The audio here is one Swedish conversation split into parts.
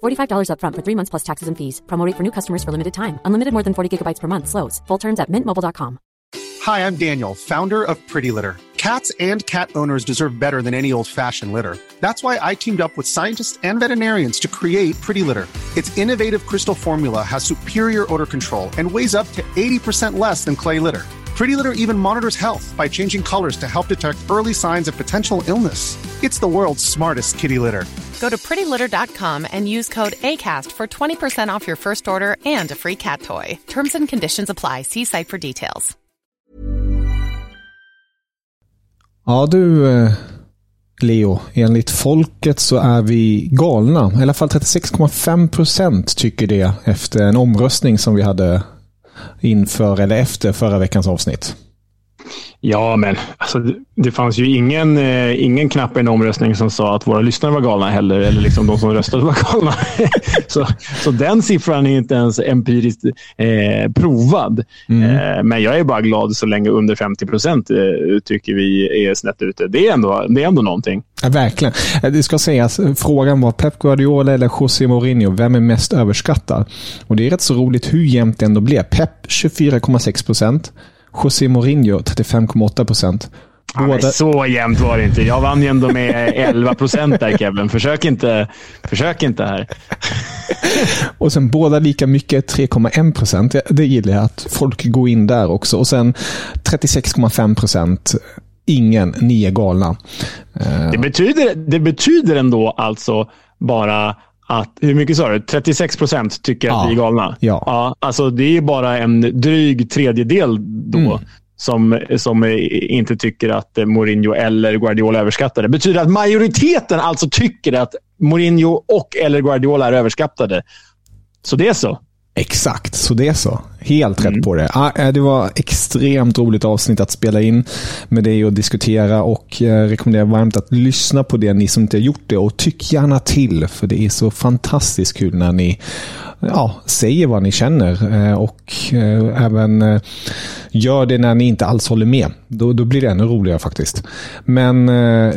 $45 upfront for three months plus taxes and fees. Promo rate for new customers for limited time. Unlimited more than 40 gigabytes per month. Slows. Full terms at mintmobile.com. Hi, I'm Daniel, founder of Pretty Litter. Cats and cat owners deserve better than any old-fashioned litter. That's why I teamed up with scientists and veterinarians to create Pretty Litter. Its innovative crystal formula has superior odor control and weighs up to 80% less than clay litter. Pretty Litter even monitors health by changing colors to help detect early signs of potential illness. It's the world's smartest kitty litter. Go to prettylitter.com and use code ACAST for 20% off your first order and a free cat toy. Terms and conditions apply. See site for details. Ja du, eh, Leo. Enligt folket så är vi galna. I alla fall 36,5 procent tycker det efter en omröstning som vi hade inför eller efter förra veckans avsnitt. Ja, men alltså, det fanns ju ingen, eh, ingen knapp i en omröstning som sa att våra lyssnare var galna heller, eller liksom de som röstade var galna. så, så den siffran är inte ens empiriskt eh, provad. Mm. Eh, men jag är bara glad så länge under 50 procent eh, tycker vi är snett ute. Det är ändå, det är ändå någonting. Ja, verkligen. Eh, det ska sägas, frågan var Pep Guardiola eller José Mourinho, vem är mest överskattad? Och Det är rätt så roligt hur jämnt det ändå blev. Pep 24,6 procent. José Mourinho 35,8 procent. Båda... Ja, så jämnt var det inte. Jag vann ju ändå med 11 procent där Kevin. Försök inte, försök inte här. och sen båda lika mycket, 3,1 procent. Det gillar jag att folk går in där också. Och sen 36,5 procent. Ingen, ni är galna. Det betyder, det betyder ändå alltså bara att, hur mycket sa du? 36 procent tycker ja. att vi är galna? Ja. ja. Alltså det är bara en dryg tredjedel då mm. som, som inte tycker att Mourinho eller Guardiola är överskattade. Det betyder att majoriteten alltså tycker att Mourinho och eller Guardiola är överskattade. Så det är så. Exakt, så det är så. Helt mm. rätt på det. Ah, det var extremt roligt avsnitt att spela in med dig och diskutera och jag rekommenderar varmt att lyssna på det, ni som inte har gjort det. Och tyck gärna till, för det är så fantastiskt kul när ni ja, säger vad ni känner eh, och eh, även eh, gör det när ni inte alls håller med. Då, då blir det ännu roligare faktiskt. Men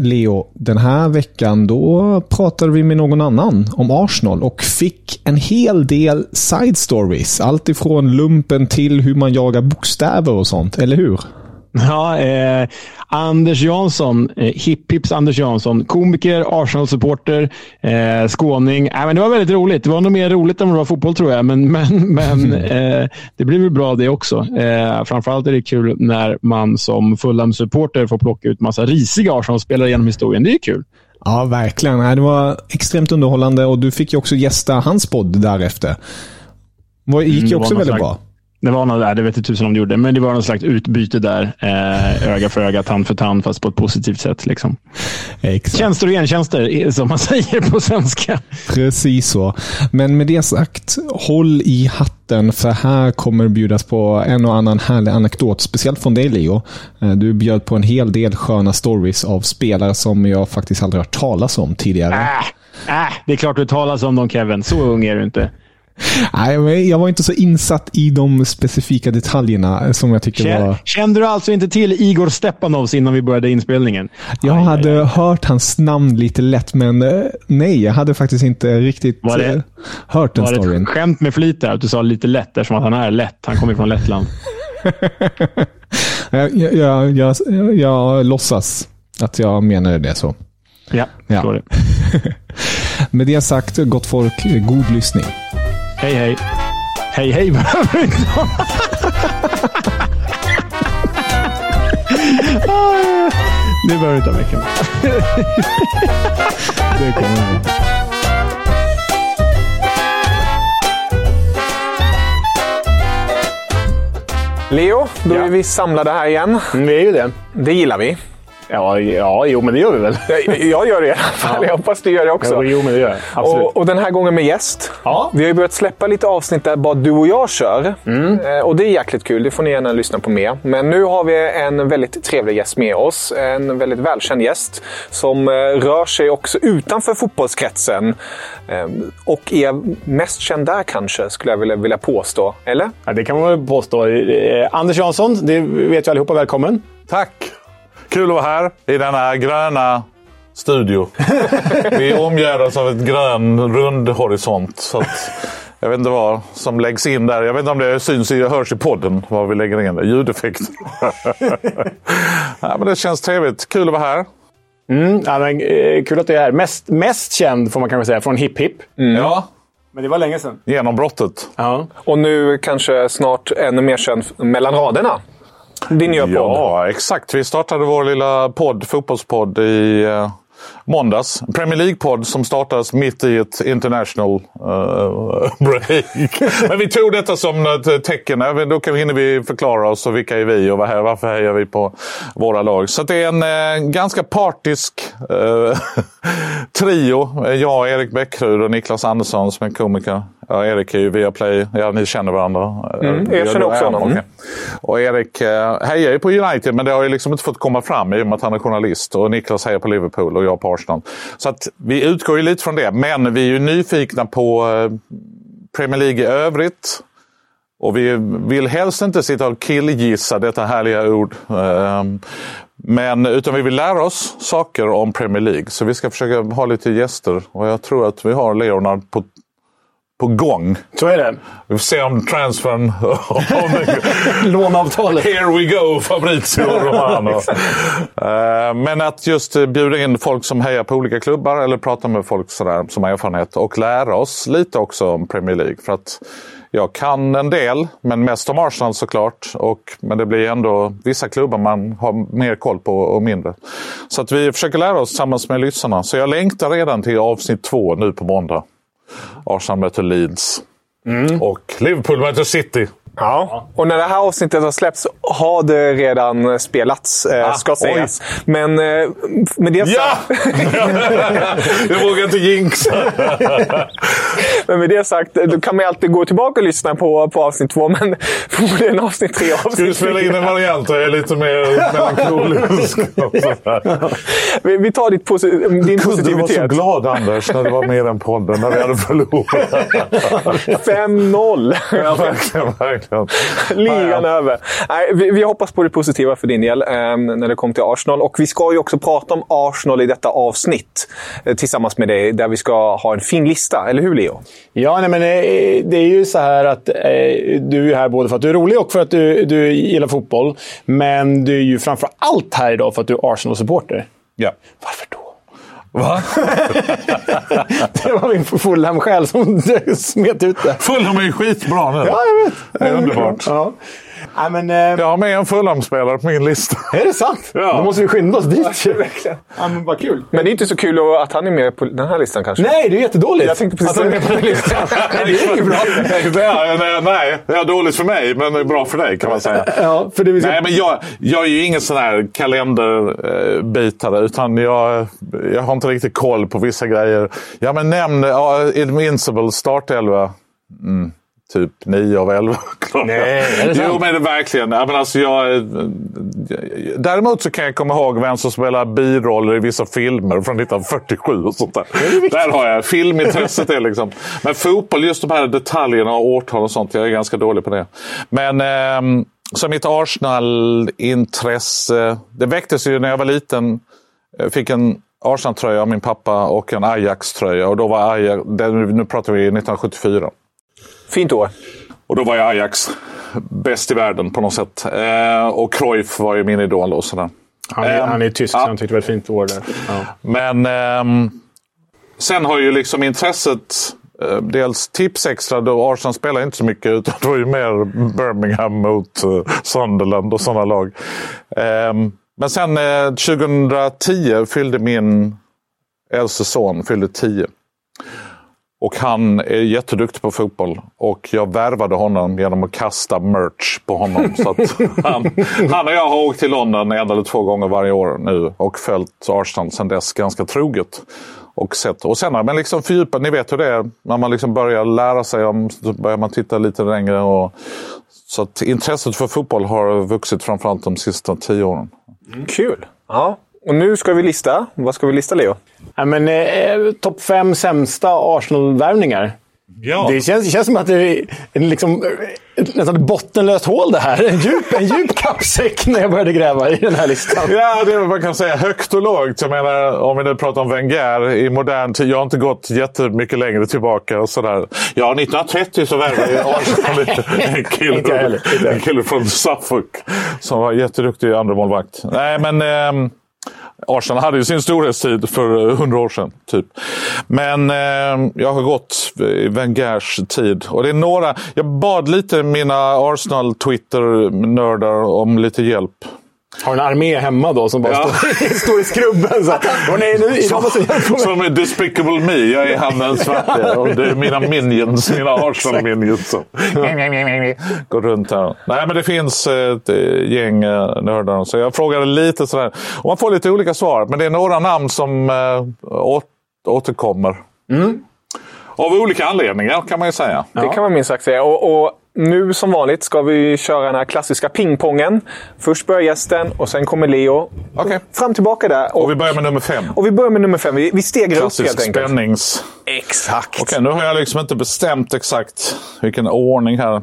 Leo, den här veckan då pratade vi med någon annan om Arsenal och fick en hel del side stories. Allt ifrån lumpen till hur man jagar bokstäver och sånt, eller hur? Ja, eh, Anders Jansson, eh, Hipp Anders Jansson, komiker, Arsenal-supporter, eh, skåning. Äh, men det var väldigt roligt. Det var nog mer roligt än det var fotboll tror jag, men, men, men eh, det blir väl bra det också. Eh, framförallt är det kul när man som Fulham-supporter får plocka ut massa risiga Arsenal-spelare genom historien. Det är kul. Ja, verkligen. Det var extremt underhållande och du fick ju också gästa hans podd därefter. Det gick ju mm, också väldigt bra. Det var något det vet inte tusen om det gjorde, men det var något slags utbyte där. Eh, öga för öga, tand för tand, fast på ett positivt sätt. Liksom. Exakt. Tjänster och gentjänster, som man säger på svenska. Precis så. Men med det sagt, håll i hatten, för här kommer det bjudas på en och annan härlig anekdot. Speciellt från dig, Leo. Eh, du bjöd på en hel del sköna stories av spelare som jag faktiskt aldrig hört talas om tidigare. Äh, äh, det är klart du talas om dem, Kevin. Så ung är du inte. Nej, jag var inte så insatt i de specifika detaljerna som jag tyckte Kände, var... Kände du alltså inte till Igor Stepanovs innan vi började inspelningen? Jag aj, hade aj, aj. hört hans namn lite lätt, men eh, nej, jag hade faktiskt inte riktigt var det, eh, hört den var storyn. Var det ett skämt med flit där? Att du sa lite lätt, eftersom att han är lätt. Han kommer från Lettland. jag, jag, jag, jag, jag låtsas att jag menade det så. Ja, förstår ja. det. Med det sagt, gott folk, god lyssning. Hej, hej. Hej, hej behöver inte Nu behöver du inte ha veckan. Det kommer Leo, då är vi samlade här igen. Mm, vi är ju det. Det gillar vi. Ja, ja, jo, men det gör vi väl. Jag, gör det i alla fall. Jag hoppas du gör det också. Jo, men det gör jag. Absolut. Och, och den här gången med gäst. Ja. Vi har ju börjat släppa lite avsnitt där bara du och jag kör. Mm. Eh, och det är jäkligt kul. Det får ni gärna lyssna på mer. Men nu har vi en väldigt trevlig gäst med oss. En väldigt välkänd gäst som eh, rör sig också utanför fotbollskretsen. Eh, och är mest känd där kanske, skulle jag vilja, vilja påstå. Eller? Ja, det kan man väl påstå. Anders Jansson, det vet vi allihopa. Välkommen. Tack! Kul att vara här i denna gröna studio. Vi omgärdas av ett grön rund horisont. Så att, jag vet inte vad som läggs in där. Jag vet inte om det syns och hörs i podden vad vi lägger in. Ljudeffekt. ja, men det känns trevligt. Kul att vara här. Mm, ja, men, eh, kul att du är här. Mest, mest känd, får man kanske säga, från Hip Hip. Ja, Men det var länge sedan. genombrottet. Ja. Och nu kanske snart ännu mer känd mellan raderna. Din nya podd. Ja, exakt. Vi startade vår lilla podd, fotbollspodd i eh, måndags. Premier League-podd som startades mitt i ett international eh, break. Men vi tog detta som ett tecken. Även Då kan, hinner vi förklara oss och vilka är vi och här, varför hejar vi på våra lag. Så det är en eh, ganska partisk eh, trio. Jag, Erik Bäckryd och Niklas Andersson som är komiker. Ja, Erik är ju via Play. Ja, ni känner varandra. Mm, jag känner också honom. Okej. Och Erik eh, hejar ju på United, men det har ju liksom inte fått komma fram i och med att han är journalist. Och Niklas hejar på Liverpool och jag på Arsenal. Så att vi utgår ju lite från det. Men vi är ju nyfikna på eh, Premier League i övrigt. Och vi vill helst inte sitta och killgissa detta härliga ord. Ehm, Men utan vi vill lära oss saker om Premier League. Så vi ska försöka ha lite gäster. Och jag tror att vi har Leonard på, på gång. Så är det. Vi får se om transfern... Låneavtalet. Here we go, Fabrizio Romano. Eh, Men att just bjuda in folk som hejar på olika klubbar eller prata med folk sådär, som har erfarenhet och lära oss lite också om Premier League. För att jag kan en del, men mest om Arsenal såklart. Och, men det blir ändå vissa klubbar man har mer koll på och mindre. Så att vi försöker lära oss tillsammans med lyssnarna. Så jag längtar redan till avsnitt två nu på måndag. Arsenal möter Leeds. Och Liverpool möter City. Ja, och när det här avsnittet har släppts har det redan spelats, eh, Ah, ska sägas. Men eh, med det Ja! sagt... jag vågar inte jinxa. Men med det sagt, då kan man alltid gå tillbaka och lyssna på, på avsnitt två, men förmodligen avsnitt tre avsnitt Ska vi spela in en variant där jag är lite mer melankolisk? vi, vi tar ditt posi din Du var så positivitet. glad Anders när du var med i den podden, när vi hade förlorat. 5-0! Ja, verkligen, verkligen. Ligan över. Nej, vi, vi hoppas på det positiva för din del eh, när det kommer till Arsenal. Och vi ska ju också prata om Arsenal i detta avsnitt eh, tillsammans med dig, där vi ska ha en fin lista. Eller hur, Leo? Ja, nej, men eh, det är ju så här att eh, du är här både för att du är rolig och för att du, du gillar fotboll. Men du är ju framför allt här idag för att du är Arsenal-supporter. Ja. Varför då? Va? Det var min Fulham-själ som smet ut det. Fulham är ju skitbra nu. Ja, jag vet. Det är underbart. Ja. Nej, men, eh, Jag har med en Fulham-spelare på min lista. Är det sant? Ja. Då måste vi skynda oss dit. verkligen. Ja, men vad kul. Men det är inte så kul att han är med på den här listan kanske. Nej, det är jättedåligt. Jag tänkte precis att han är med på den listan. det är inget bra. Det är, nej, nej, det är dåligt för mig, men det är bra för dig kan man säga. Ja, för det vill säga... Nej, men jag, jag är ju ingen sån här kalenderbitare. Utan jag, jag har inte riktigt koll på vissa grejer. Ja, men nämn uh, Invincible startelva. Mm, typ 9 av 11. Nej, är det sant? Jo, men det verkligen. Ja, men alltså, jag, däremot så kan jag komma ihåg vem som spelar biroller i vissa filmer från 1947 och sånt där. Där har jag filmintresset. Är liksom. Men fotboll, just de här detaljerna och årtal och sånt. Jag är ganska dålig på det. Men ehm, så mitt Arsenal-intresse. Det väcktes ju när jag var liten. Jag fick en Arsenal-tröja av min pappa och en Ajax-tröja. Och då var Ajax, nu pratar vi 1974. Fint år. Och då var jag Ajax bäst i världen på något sätt. Eh, och Cruyff var ju min idol och sådär. Han är, Ehm, han är tysk, ja. så han tyckte det var ett fint år där. Ja. Men ehm, sen har ju liksom intresset eh, Dels tips extra, då Arsenal spelar inte så mycket utan det var ju mer Birmingham mot eh, Sunderland och sådana lag. Ehm, Men sen eh, 2010 fyllde min äldste son fyllde 10. Och han är jätteduktig på fotboll. Och jag värvade honom genom att kasta merch på honom. så att han, han och jag har åkt till London en eller två gånger varje år nu och följt Arsenal sedan dess ganska troget. Och, sett. och sen har man liksom fördjupat, ni vet hur det är, när man liksom börjar lära sig om, så börjar man titta lite längre. Och, så att intresset för fotboll har vuxit framförallt de sista tio åren. Kul! Ja. Och nu ska vi lista. Vad ska vi lista, Leo? Ja, men, eh, Topp fem sämsta Arsenal-värvningar. Ja. Det känns, det känns som att det är en, liksom, ett nästan bottenlöst hål det här. En djup, en djup kappsäck när jag började gräva i den här listan. Ja, det är vad man kan säga. Högt och lågt. Jag menar, om vi nu pratar om Wenger i modern tid. Jag har inte gått jättemycket längre tillbaka. Och sådär. Ja, 1930 så värvade jag Arsenal en kille, en kille från Suffolk som var jätteduktig andra målvakt. Nej, men... ehm, Arsenal hade ju sin storhetstid för eh, hundra år sedan. Typ. Men eh, jag har gått i Wengers tid. Och det är några, jag bad lite mina Arsenal-Twitter-nördar om lite hjälp. Har en armé hemma då som bara Ja. står, står i skrubben. Så här, "Åh nej, nu, Som är Despicable Me. Jag är han den svarte. Och det är mina minions, mina Arsenal-minions som går runt här. Nej, men det finns ett eh, gäng eh, nördar. Så jag frågade lite sådär. Och man får lite olika svar. Men det är några namn som eh, åt, återkommer. Av olika anledningar kan man ju säga. Det kan man minst sagt säga. Och, och nu som vanligt ska vi köra den här klassiska pingpongen. Först börjar gästen och sen kommer Leo. Okej. Fram tillbaka där. Och vi börjar med nummer fem. och vi börjar med nummer fem. Vi, vi stegrar upp helt enkelt. spännings... Exakt. Okej, nu har jag liksom inte bestämt exakt vilken ordning här.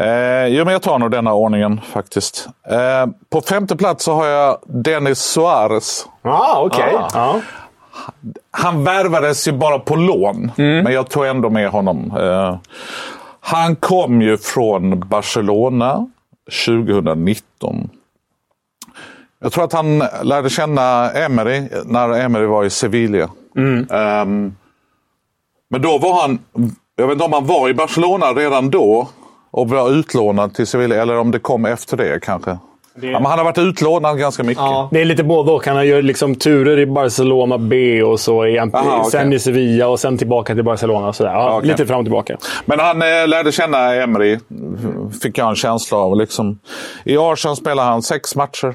Eh, jo, men jag tar nog denna ordningen faktiskt. Eh, på femte plats så har jag Dennis Suarez. Ah, okej. Ah. Ja. Han värvades ju bara på lån, men jag tog ändå med honom. Eh, han kom ju från Barcelona 2019. Jag tror att han lärde känna Emery när Emery var i Sevilla. Ehm, men då var han, jag vet inte om han var i Barcelona redan då och var utlånad till Sevilla eller om det kom efter det kanske. Ja, men han har varit utlånad ganska mycket. Det är lite både och. Han gör liksom turer i Barcelona B och så i, Aha, okej. sen i Sevilla och sen tillbaka till Barcelona. Och sådär. Ja, Okej. Lite fram och tillbaka. Men han eh, lärde känna Emery, fick jag en känsla av. Liksom. I Arsenal spelade han sex matcher.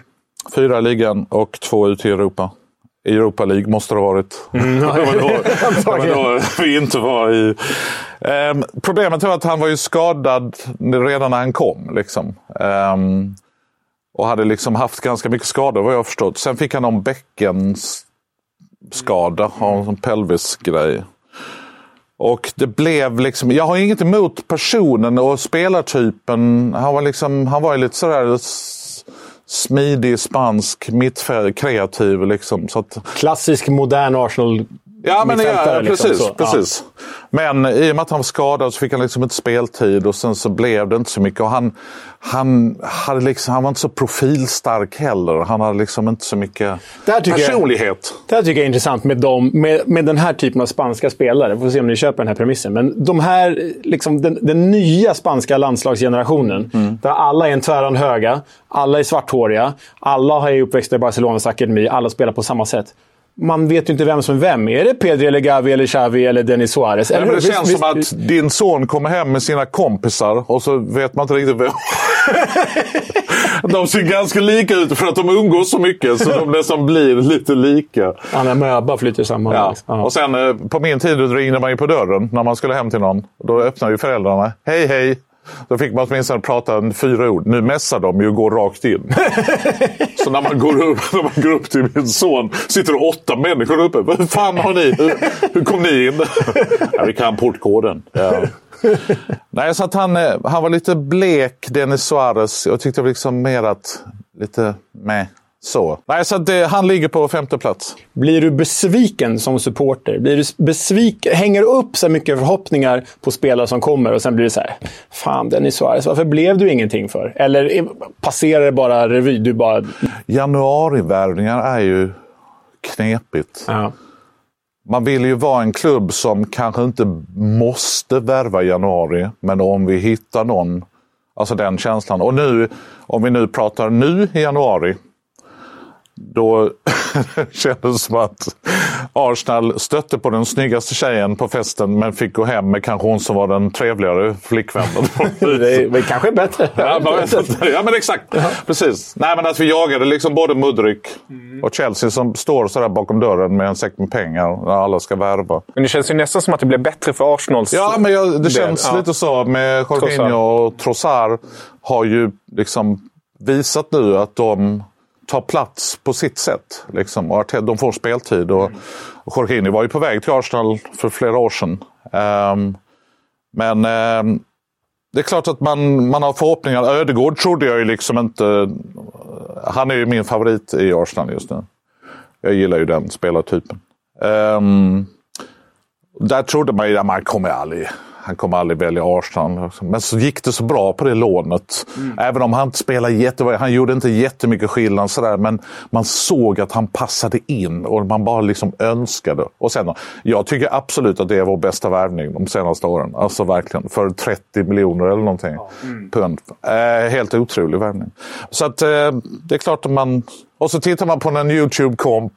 Fyra i ligan och två ute i Europa. I Europa League måste det ha varit. det var då, det var då vi inte var i... Ehm, problemet var att han var ju skadad redan när han kom. Liksom. Ehm, och hade liksom haft ganska mycket skador vad jag förstått. Sen fick han någon bäckenskada, en sån pelvisgrej. Och det blev liksom, jag har inget emot personen och spelartypen. Han var liksom, han var ju lite sådär smidig, spansk, mittfält, kreativ liksom. Så att, Klassisk modern Arsenal Ja, men ja, liksom, precis. så. precis. Men i och med att han var skadad så fick han liksom inte speltid och sen så blev det inte så mycket. Och han, han, hade liksom, han var inte så profilstark heller. Han hade liksom inte så mycket tycker jag- personlighet. Det här tycker jag är intressant med, dem, med, med den här typen av spanska spelare. Får se om ni köper den här premissen. Men de här, liksom, den, den nya spanska landslagsgenerationen. Mm. Där alla är en tväran höga, alla är svarthåriga, alla är uppväxta i Barcelonas akademi, alla spelar på samma sätt. Man vet ju inte vem som är vem. Är det Pedri, eller Gavi, eller Xavi eller Denis Suarez? Nej, Eller men det känns Visst- som visst- att din son kommer hem med sina kompisar och så vet man inte riktigt vem. de ser ganska lika ut för att de umgås så mycket så de nästan blir lite lika. Alla möba flyter samman. Ja. liksom. Ja. Och sen eh, på min tid ringde man ju på dörren när man skulle hem till någon. Då öppnade ju föräldrarna. Hej hej! Då fick man åtminstone prata en fyra ord. Nu mässar de ju och går rakt in. så när man, går upp, när man går upp till min son sitter det åtta människor uppe. Hur fan har ni? Hur, hur kom ni in? ja, vi kan portkoden. Ja. Nej, så att han, eh, han var lite blek, Denis Suarez. Jag tyckte liksom mer att lite med så. Nej, så det, han ligger på femte plats. Blir du besviken som supporter? Blir du besviken? Hänger du upp så mycket förhoppningar på spelare som kommer och sen blir det så här. Fan, Denis Suarez, varför blev du ingenting för? Eller är- passerar det bara revy? Du bara... Januarivärvningar är ju knepigt. Ja. Man vill ju vara en klubb som kanske inte måste värva i januari, men om vi hittar någon, alltså den känslan. Och nu, om vi nu pratar nu i januari, då kändes det som att Arsenal stötte på den snyggaste tjejen på festen men fick gå hem med kanske hon som var den trevligare flickvännen. det är kanske bättre. Ja, inte. ja men exakt. Ja. Precis. Nej, men att vi jagade liksom både Mudryk mm. och Chelsea som står sådär bakom dörren med en säck med pengar när alla ska värva. Men det känns ju nästan som att det blev bättre för Arsenals Ja, men jag, det känns ja. lite så. Med Jorginho och Trossard har ju liksom visat nu att de tar plats på sitt sätt. Liksom. Och de får speltid. Och, och Jorginho var ju på väg till Arsenal för flera år sedan. Um, men um, det är klart att man, man har förhoppningar. Ödegård trodde jag ju liksom inte... Han är ju min favorit i Arsenal just nu. Jag gillar ju den spelartypen. Um, där trodde man ju att man kommer aldrig han kommer aldrig välja Arsenal. Men så gick det så bra på det lånet. Mm. Även om han inte spelade jättebra. Han gjorde inte jättemycket skillnad sådär. Men man såg att han passade in och man bara liksom önskade. Och sen, jag tycker absolut att det är vår bästa värvning de senaste åren. Alltså verkligen. För 30 miljoner eller någonting. Mm. Pund. Eh, helt otrolig värvning. Så att eh, det är klart att man och så tittar man på en YouTube-komp.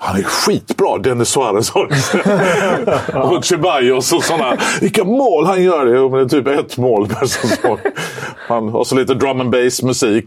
Han är skitbra, Dennis Suarez och Ceballos och sådana. Vilka mål han gör! Jo, men det är typ ett mål per säsong. och så lite drum and bass musik.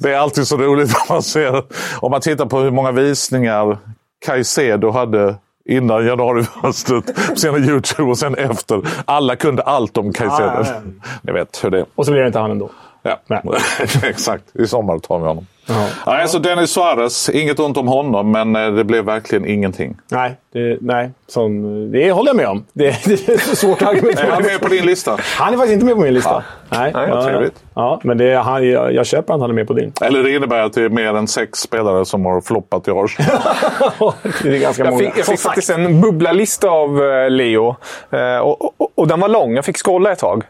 Det är alltid så roligt när man ser. Om man tittar på hur många visningar Caicedo hade innan januarifönstret sina YouTube och sen efter. Alla kunde allt om Caicedo. Ah. Ni vet hur det är. Och så blir det inte han ändå. Ja, exakt. I sommar tar vi honom. Ja. alltså Dennis Suarez, inget ont om honom, men eh, det blev verkligen ingenting. Nej, det, nej som, det håller jag med om. Det, det är svårt att argumentera. Är han med på din lista? Han är faktiskt inte med på min lista. Ja. Nej, nej ja, trevligt. Ja, men det, han, jag, jag köper att han är med på din. Eller det innebär att det är mer än sex spelare som har floppat i Arsenal. det är ganska många. Jag fick, jag fick faktiskt en bubblalista av eh, Leo. Eh, och, och, och den var lång. Jag fick skålla ett tag.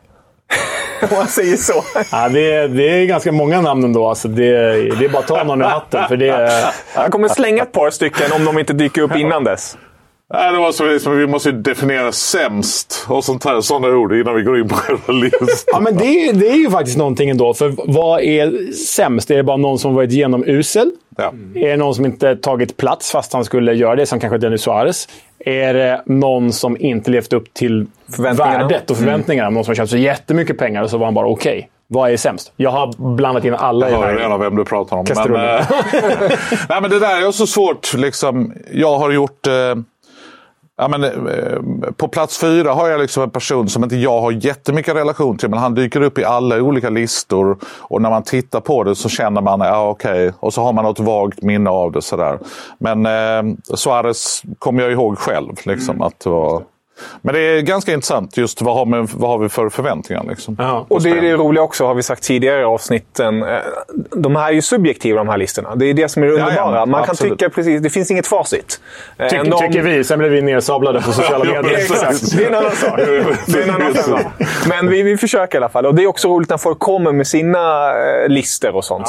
Om man säger så. Ja, det, är, det är ganska många namn ändå. Alltså det, det är bara att ta någon ur hatten. För det, Jag kommer slänga ett par stycken om de inte dyker upp innan dess. Nej, det var så liksom, vi måste definiera sämst och sånt här, sådana ord innan vi går in på själva listan. Ja, men det, är, det är ju faktiskt någonting ändå. För vad är sämst? Är det bara någon som varit genom usel? Ja. Är det någon som inte tagit plats fast han skulle göra det, som kanske Dennis Suarez? Är det någon som inte levt upp till värdet och förväntningarna? Mm. Någon som har köpt så jättemycket pengar och så var han bara okej. Okay. Vad är sämst? Jag har blandat in alla jag i Jag hör vem du pratar om. Men, äh, nej, men det där är så svårt. Liksom. Jag har gjort... Eh, Ja, men, eh, på plats fyra har jag liksom en person som inte jag har jättemycket relation till men han dyker upp i alla olika listor. Och när man tittar på det så känner man, ja okej, okay. och så har man något vagt minne av det. Sådär. Men eh, Suarez kommer jag ihåg själv. Liksom, mm. att det var men det är ganska intressant just vad har, med, vad har vi för förväntningar. Liksom, ja, och det är det roliga också, har vi sagt tidigare i avsnitten. Eh, de här är ju subjektiva de här listorna. Det är det som är det underbara. Ja, ja, Man absolut. kan tycka precis, det finns inget facit. Eh, Tycker, de... tycker vi, sen blir vi nersablade på sociala medier. Exakt, det är en annan sak. Det är en annan sak. Men vi, vi försöker i alla fall. Och det är också roligt när folk kommer med sina eh, listor och sånt.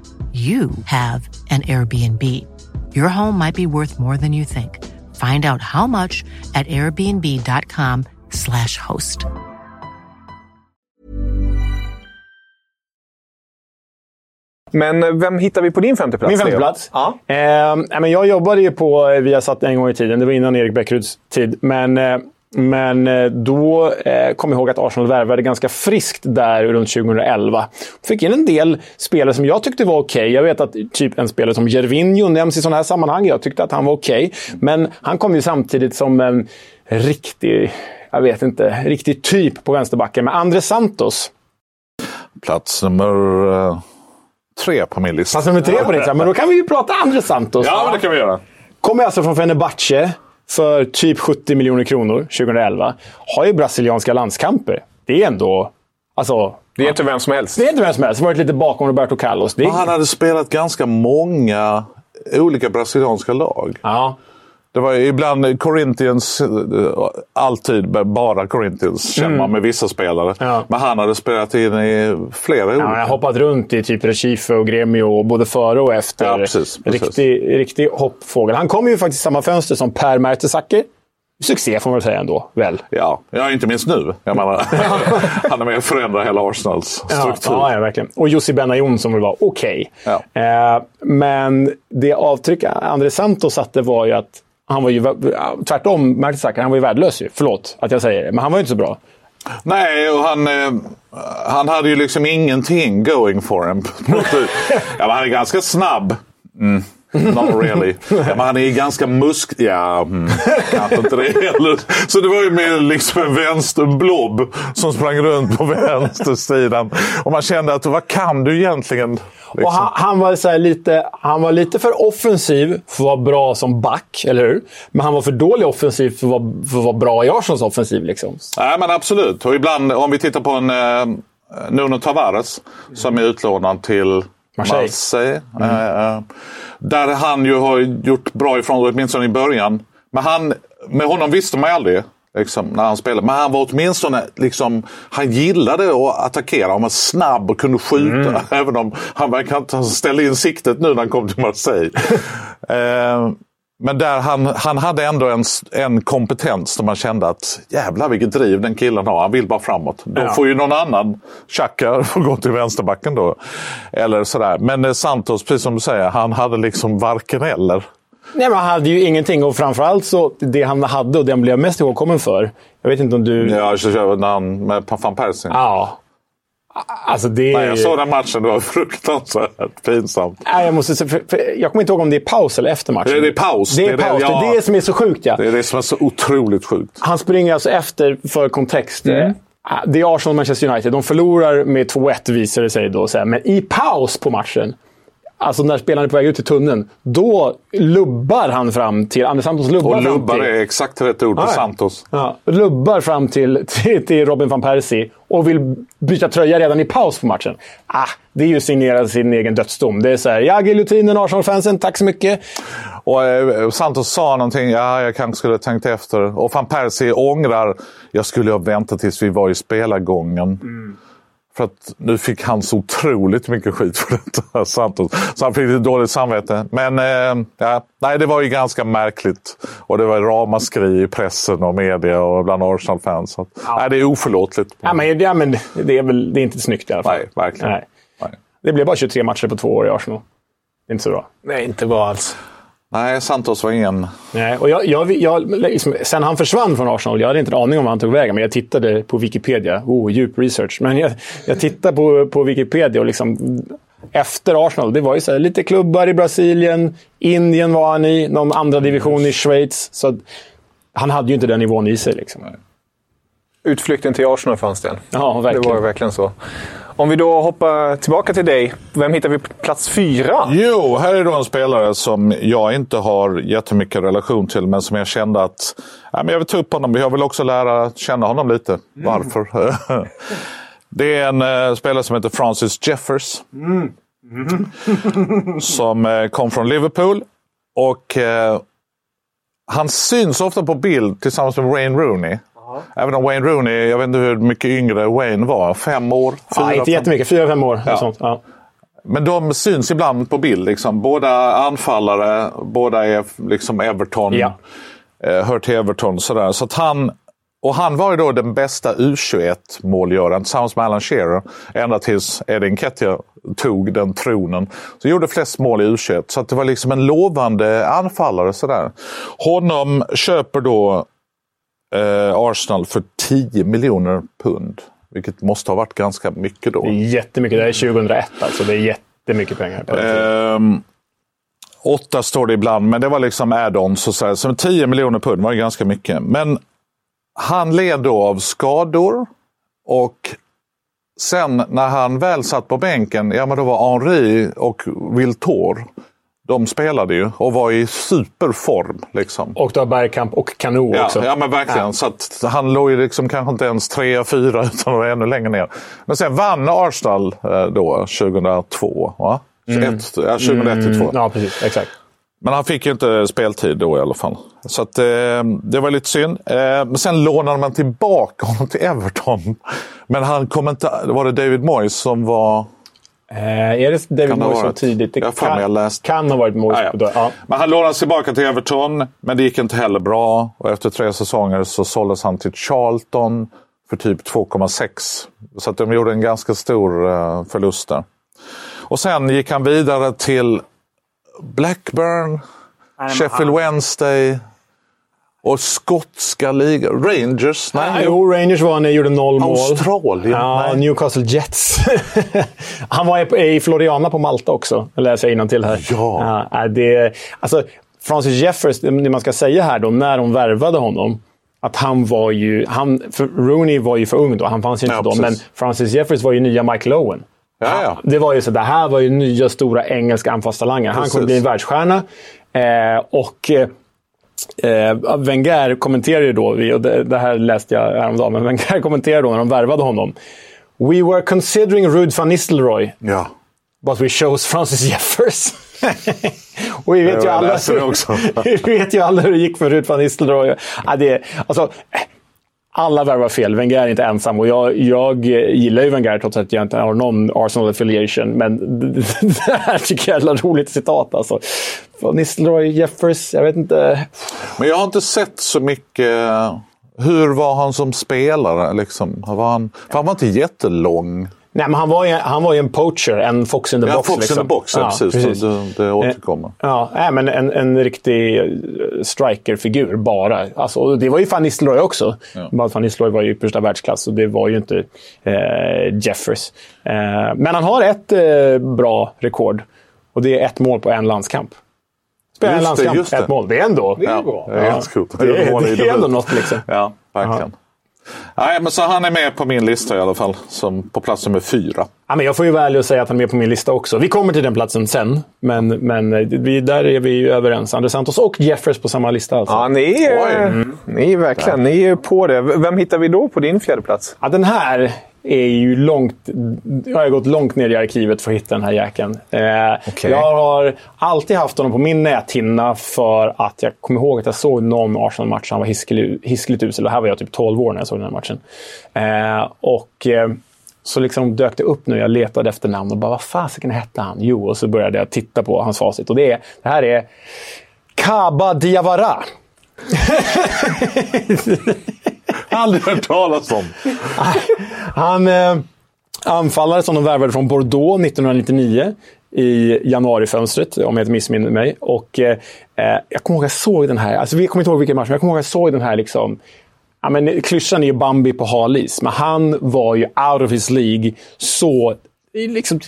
you have an Airbnb. Your home might be worth more than you think. Find out how much at airbnb.com slash host. Men vem hittar vi på din femte plats? Min femte plats? Ja. Eh, men jag jobbade ju på Viasat en gång i tiden. Det var innan Erik Bäckeruds tid. Men, eh, men eh, då eh, kom jag ihåg att Arsenal värvade ganska friskt där runt 2011. Fick in en del spelare som jag tyckte var okej. Okay. Jag vet att typ en spelare som Gervinho nämns i sådana här sammanhang. Jag tyckte att han var okej. Okay. Men han kom ju samtidigt som en riktig, jag vet inte, riktig typ på vänsterbacken med Andres Santos. Plats nummer uh, tre på min lista. Plats nummer tre på din lista. Men då kan vi ju prata Andres Santos. Ja, men det kan vi göra. Kommer alltså från Fenerbahce för typ 70 miljoner kronor 2011. Har ju brasilianska landskamper. Det är ändå... Alltså, det är inte vem som helst. Det är inte vem som helst. Varit lite bakom Roberto Carlos. Är... Han hade spelat ganska många olika brasilianska lag. Ja. Det var ibland Corinthians, alltid bara Corinthians känner man med vissa spelare. Ja. Men han hade spelat in i flera olika. Ja, han har hoppat runt i typ Recife och Gremio både före och efter. Ja, precis, precis. Riktig, riktig hoppfågel. Han kom ju faktiskt i samma fönster som Per Mertesacker. Succé får man säga ändå, väl? Ja, ja inte minst nu. Jag menar, han är med och förändrar hela Arsenals struktur. Ja, ja, verkligen. Och Jussi Benayoun som väl var okej. Okay. Ja. Eh, men det avtryck André Santos satte var ju att han var ju tvärtom, Mertesacker, han var ju värdelös ju. Förlåt att jag säger det, men han var ju inte så bra. Nej, och han, eh, han hade ju liksom ingenting going for him. ja, men han är ganska snabb. Mm. Not really. Ja, men han är ganska musk... Ja, mm, kanske inte det heller. Så det var ju mer liksom en vänsterblob som sprang runt på vänstersidan. Och man kände att vad kan du egentligen? Liksom? Och han, han, var så lite, han var lite för offensiv för att vara bra som back, eller hur? Men han var för dålig offensiv för att vara, för att vara bra i Arsenals offensiv. Liksom. Nej, men absolut. Och ibland, om vi tittar på en eh, Nuno Tavares som är utlånad till Marseille. Marseille. Mm. Eh, där han ju har gjort bra ifrån sig, åtminstone i början. Men han, med honom visste man ju aldrig. Liksom, när han spelade. Men han var åtminstone, liksom, han gillade att attackera. Han var snabb och kunde skjuta. Mm. Även om han verkar inte ställa in siktet nu när han kom till Marseille. eh, men där han, han hade ändå en, en kompetens där man kände att jävlar vilket driv den killen har. Han vill bara framåt. Då Ja. får ju någon annan, Xhaka, få gå till vänsterbacken då. Eller sådär. Men eh, Santos, precis som du säger, han hade liksom varken eller. Nej, men han hade ju ingenting och framförallt så det han hade och det han blev mest ihågkommen för. Jag vet inte om du... Ja, när han med van Persie. Ja. Alltså det Nej, är jag såg den matchen, det var fruktansvärt pinsamt. Nej, jag, måste, säga- för, för, jag kommer inte ihåg om det är paus eller efter matchen. Det är- det är paus. Det är, Det är det- paus. Det, ja. är det som är så sjukt. Ja. Det är det som är så otroligt sjukt. Han springer alltså efter, för kontext. Mm. eh, Det är Arsenal och Manchester United. De förlorar med 2-1 visar det sig då. Så här. Men i paus på matchen, alltså när spelaren är på väg ut i tunneln, då lubbar han fram till... Anders Santos lubbar Och fram lubbar till... är exakt rätt ord ja. Santos. Ja, lubbar fram till, till, till Robin van Persie och vill byta tröja redan i paus på matchen. Ah, det är ju signera sin egen dödsdom. Det är så här, ja, giljotinen, Arsenal-fansen, tack så mycket. Och eh, Santos sa någonting, ja jag kanske skulle ha tänkt efter. Och van Persie ångrar, jag skulle ha väntat tills vi var i spelargången. För att nu fick han så otroligt mycket skit för detta, Santos. Så han fick lite dåligt samvete. Men eh, ja, nej, det var ju ganska märkligt. Och det var ramaskri i pressen och media och bland Arsenal-fans. Så att, nej, det är oförlåtligt. Ja, men, ja, men det är väl det är inte snyggt i alla fall. Nej, verkligen. Nej. Nej. Det blev bara 23 matcher på två år i Arsenal. Det är inte så bra. Nej, inte bra alls. Nej, Santos var ingen... Nej, och jag, jag, jag, liksom, sen han försvann från Arsenal, jag hade inte en aning om var han tog vägen, men jag tittade på Wikipedia. Oh, djup research. Men jag, jag tittade på, på Wikipedia och liksom, efter Arsenal, det var ju så här, lite klubbar i Brasilien, Indien var han i, någon andra division i Schweiz. Så han hade ju inte den nivån i sig. Liksom. Utflykten till Arsenal fanns det. Ja, Det verkligen. var ju verkligen så. Om vi då hoppar tillbaka till dig. Vem hittar vi på plats fyra? Jo, här är då en spelare som jag inte har jättemycket relation till, men som jag kände att ja, men jag vill ta upp honom. Jag vill också lära känna honom lite. Varför? Det är en eh, spelare som heter Francis Jeffers. som eh, kom från Liverpool. Och eh, han syns ofta på bild tillsammans med Wayne Rooney. Även om Wayne Rooney, jag vet inte hur mycket yngre Wayne var. Fem år? Fyra, ja, inte fem. jättemycket. Fyra, fem år. Ja. Sånt. Ja. Men de syns ibland på bild. Liksom. Båda anfallare, båda är liksom Everton. Ja. Eh, hör till Everton. Sådär. Så att han, och han var ju då den bästa U21-målgöraren tillsammans med Alan Shearer. Ända tills Eddie Nketiah tog den tronen. Så gjorde flest mål i U21. Så att det var liksom en lovande anfallare. Sådär. Honom köper då eh, Arsenal för 10 miljoner pund. Vilket måste ha varit ganska mycket då. Det är jättemycket. Det är 2001 alltså. Det är jättemycket pengar. På ehm, åtta står det ibland, men det var liksom add-ons. Så, så 10 miljoner pund var ju ganska mycket. Men han led då av skador. Och sen när han väl satt på bänken, ja men då var Henri och Wiltor de spelade ju och var i superform. Liksom. Och då Bergkamp och Kanu ja, också. Ja, men verkligen. Ja. Så att han låg ju liksom kanske inte ens tre, fyra utan var ännu längre ner. Men sen vann Arsenal eh, då 2002. Va? Mm. 2001 till 2002. Mm, ja, precis. Exakt. Men han fick ju inte speltid då i alla fall. Så att, eh, det var lite synd. Eh, men sen lånade man tillbaka honom till Everton. Men han kom inte... Var det David Moyes som var Eh, är det David Moyes så tidigt? Det jag kan, jag läst. kan ha varit Moyes. Ah, ja. ja. Men han lånades tillbaka till Everton, men det gick inte heller bra. Och efter tre säsonger så såldes han till Charlton för typ 2,6. Så att de gjorde en ganska stor uh, förlust där. Och sen gick han vidare till Blackburn, Nej, Sheffield Wednesday, och skotska ligan? Rangers? Nej, ah, jo, Rangers var han gjorde noll mål. Australien? Ja. Newcastle Jets. han var i Floriana på Malta också, läser jag till här. Ja. ja det, alltså, Francis Jeffers, det man ska säga här då, när de värvade honom. Att han var ju... Han, Rooney var ju för ung då, han fanns ju inte ja, då. Precis. Men Francis Jeffers var ju nya Michael Owen. Ja, ja. Det var ju så, det här var ju nya stora engelska anfallstalanger. Han kommer bli en världsstjärna. Eh, och eh, Wenger kommenterade ju då, och det, det här läste jag häromdagen, men Wenger kommenterade då när de värvade honom. We were considering Ruud van Nistelrooy. Ja. But we chose Francis Jeffers. och vi vet, ju alla, vi vet ju alla hur det gick för Ruud van Nistelrooy. Ja, det, alltså, alla värvar fel. Wenger är inte ensam och jag, jag gillar ju Wenger trots att jag inte har någon Arsenal affiliation. Men det här tycker jag är ett roligt citat. Alltså. Nistelrooy, Jeffers, jag vet inte. Men jag har inte sett så mycket. Hur var han som spelare? Liksom? Var han, för han var inte jättelång. Nej, men han var ju, han var ju en poacher, en fox in the ja, box. Fox liksom. in the box, ja, precis. precis. Det, det eh, återkommer. Ja, nej, men en, en riktig eh, strikerfigur bara. Alltså, det var ju Van Nistelrooy också. Ja. Van Nistelrooy var ju yppersta världsklass och det var ju inte eh, Jeffers. Eh, men han har ett eh, bra rekord och det är ett mål på en landskamp. Spela en landskamp, det, ett mål. Det är ändå... Det är, bra. Det är, ja. det, är, det är ändå något liksom. Ja, verkligen. Nej, men så han är med på min lista i alla fall, som på plats nummer fyra. Ja, men jag får ju vara ärlig och säga att han är med på min lista också. Vi kommer till den platsen sen, men, men eh, vi, där är vi överens. Andres Santos och Jeffers på samma lista. Alltså. Ja, ni är, mm. ni är verkligen ni är på det. Vem hittar vi då på din fjärde plats? Ja, den här är ju långt... Jag har gått långt ner i arkivet för att hitta den här jäkeln. Eh, okay. Jag har alltid haft honom på min näthinna för att jag kommer ihåg att jag såg någon Arsenal-match. Han var hiskligt usel. Det här var jag typ 12 år när jag såg den här matchen. Eh, och eh, så liksom dök det upp nu. Jag letade efter namn och bara, vad fasiken hette han? Jo, och så började jag titta på hans facit. Och det, är, det här är Kaba Diawara. Aldrig hört talas om. Han eh, anfallare som de värvade från Bordeaux 1999 i januarifönstret, om jag inte missminner mig. Och, eh, eh, jag kommer ihåg att jag såg den här, alltså, jag kommer inte ihåg vilken match, men jag kommer ihåg att jag såg den här liksom, Ja, men, klyschan är ju Bambi på halis, men han var ju out of his League så liksom,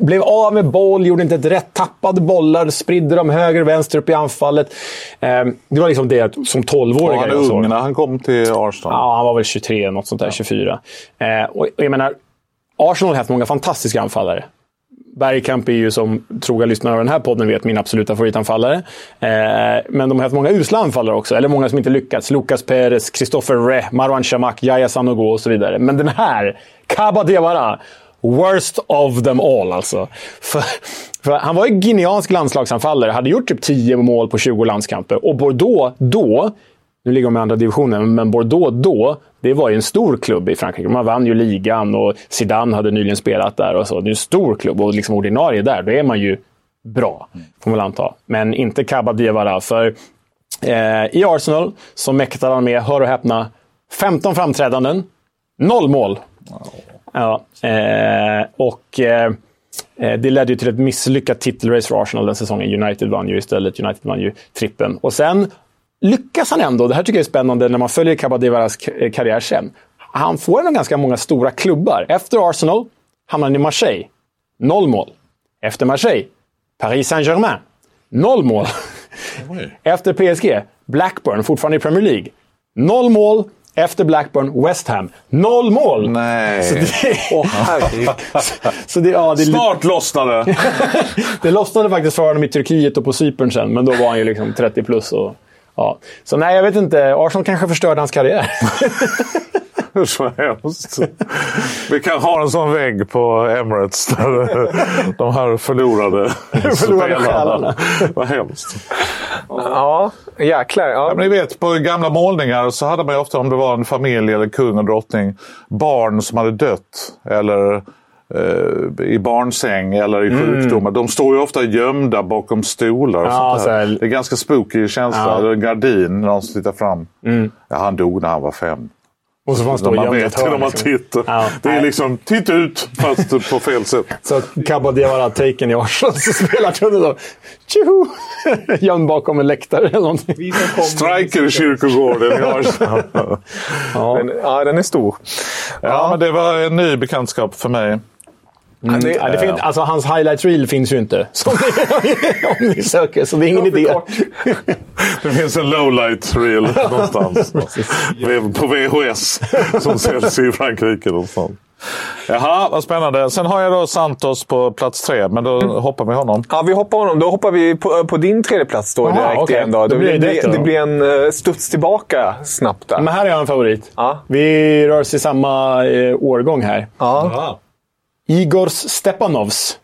blev av med boll, gjorde inte ett rätt, tappade bollar, spridde dem höger och vänster upp i anfallet. Eh, det var liksom det som 12-åring. Han är ung när han kom till Arsenal. Ja, han var väl 23, något sånt där, ja. 24. Eh, och, och jag menar, Arsenal har haft många fantastiska anfallare. Bergkamp är ju som troga lyssnare av den här podden vet min absoluta favoritanfallare. Eh, men de har haft många usla anfallare också, eller många som inte lyckats. Lucas Perez, Christopher Re, Marwan Shamak, Yahya Sanogo och så vidare. Men den här, Kaba Diawara, Worst of them all alltså. För, för han var ju guineansk landslagsanfallare, hade gjort typ 10 mål på 20 landskamper. Och Bordeaux, då, nu ligger de i andra divisionen, men Bordeaux då, det var ju en stor klubb i Frankrike. Man vann ju ligan och Zidane hade nyligen spelat där. och så. Det är en stor klubb och liksom ordinarie där, då är man ju bra, får man anta. Men inte Kaba Diawara, för eh, i Arsenal så mäktade han med, hör och häpna, 15 framträdanden, noll mål. Ja, eh, och eh, det ledde ju till ett misslyckat titelrace för Arsenal den säsongen. United vann ju istället. United vann ju trippen. Och sen lyckas han ändå, det här tycker jag är spännande när man följer Kabadivaras karriär sen. Han får ändå ganska många stora klubbar. Efter Arsenal hamnar han i Marseille. Noll mål. Efter Marseille, Paris Saint-Germain. Noll mål. Efter PSG, Blackburn, fortfarande i Premier League. Noll mål. Efter Blackburn, West Ham. Noll mål! Nej. Så det, oh, så, så det, ja, det, Snart lossnade det lossnade faktiskt för honom i Turkiet och på Cypern sen, men då var han ju liksom 30 plus. Och, ja. Så nej, jag vet inte. Arsenal kanske förstörde hans karriär. Usch vad hemskt. Vi kan ha en sån vägg på Emirates. Där de här förlorade, förlorade spelarna. Vad hemskt. Ja, jäklar. Ja. Ja, men ni vet, på gamla målningar så hade man ju ofta, om det var en familj eller kung och drottning, barn som hade dött. Eller i barnsäng eller i sjukdomar. De står ju ofta gömda bakom stolar. Och Mm. Ja, sånt så där. Det är ganska spooky känsla. Ja. Eller en gardin, någon som tittar fram. Ja, han dog när han var fem. Och så får han stå man gömd i vet ett hörn, när man liksom. tittar. Ja. Det är liksom, titta ut fast på fel sätt. Så Kabba Diawara taken i Arsenal så spelar tunneln då. Tjoho! Gömd bakom en läktare eller någonting. Striker i kyrkogården i Arsenal. Ja. Men, ja, den är stor. Ja, men det var en ny bekantskap för mig. Mm. Ja, det finns, alltså, hans highlight reel finns ju inte. Som ni, om ni söker, så det är ingen idé. Det finns en lowlight reel någonstans. på VHS som säljs i Frankrike någonstans. Jaha, vad spännande. Sen har jag då Santos på plats tre, men då Mm. hoppar vi honom. Ja, vi hoppar honom. Då hoppar vi på, på din tredje plats då Jaha, direkt okej. igen. Då. Det, blir det det, då. blir en eh, studs tillbaka snabbt där. Men här är jag en favorit. Ja. Vi rör oss i samma eh, årgång här. Ja. Igors Stepanovs.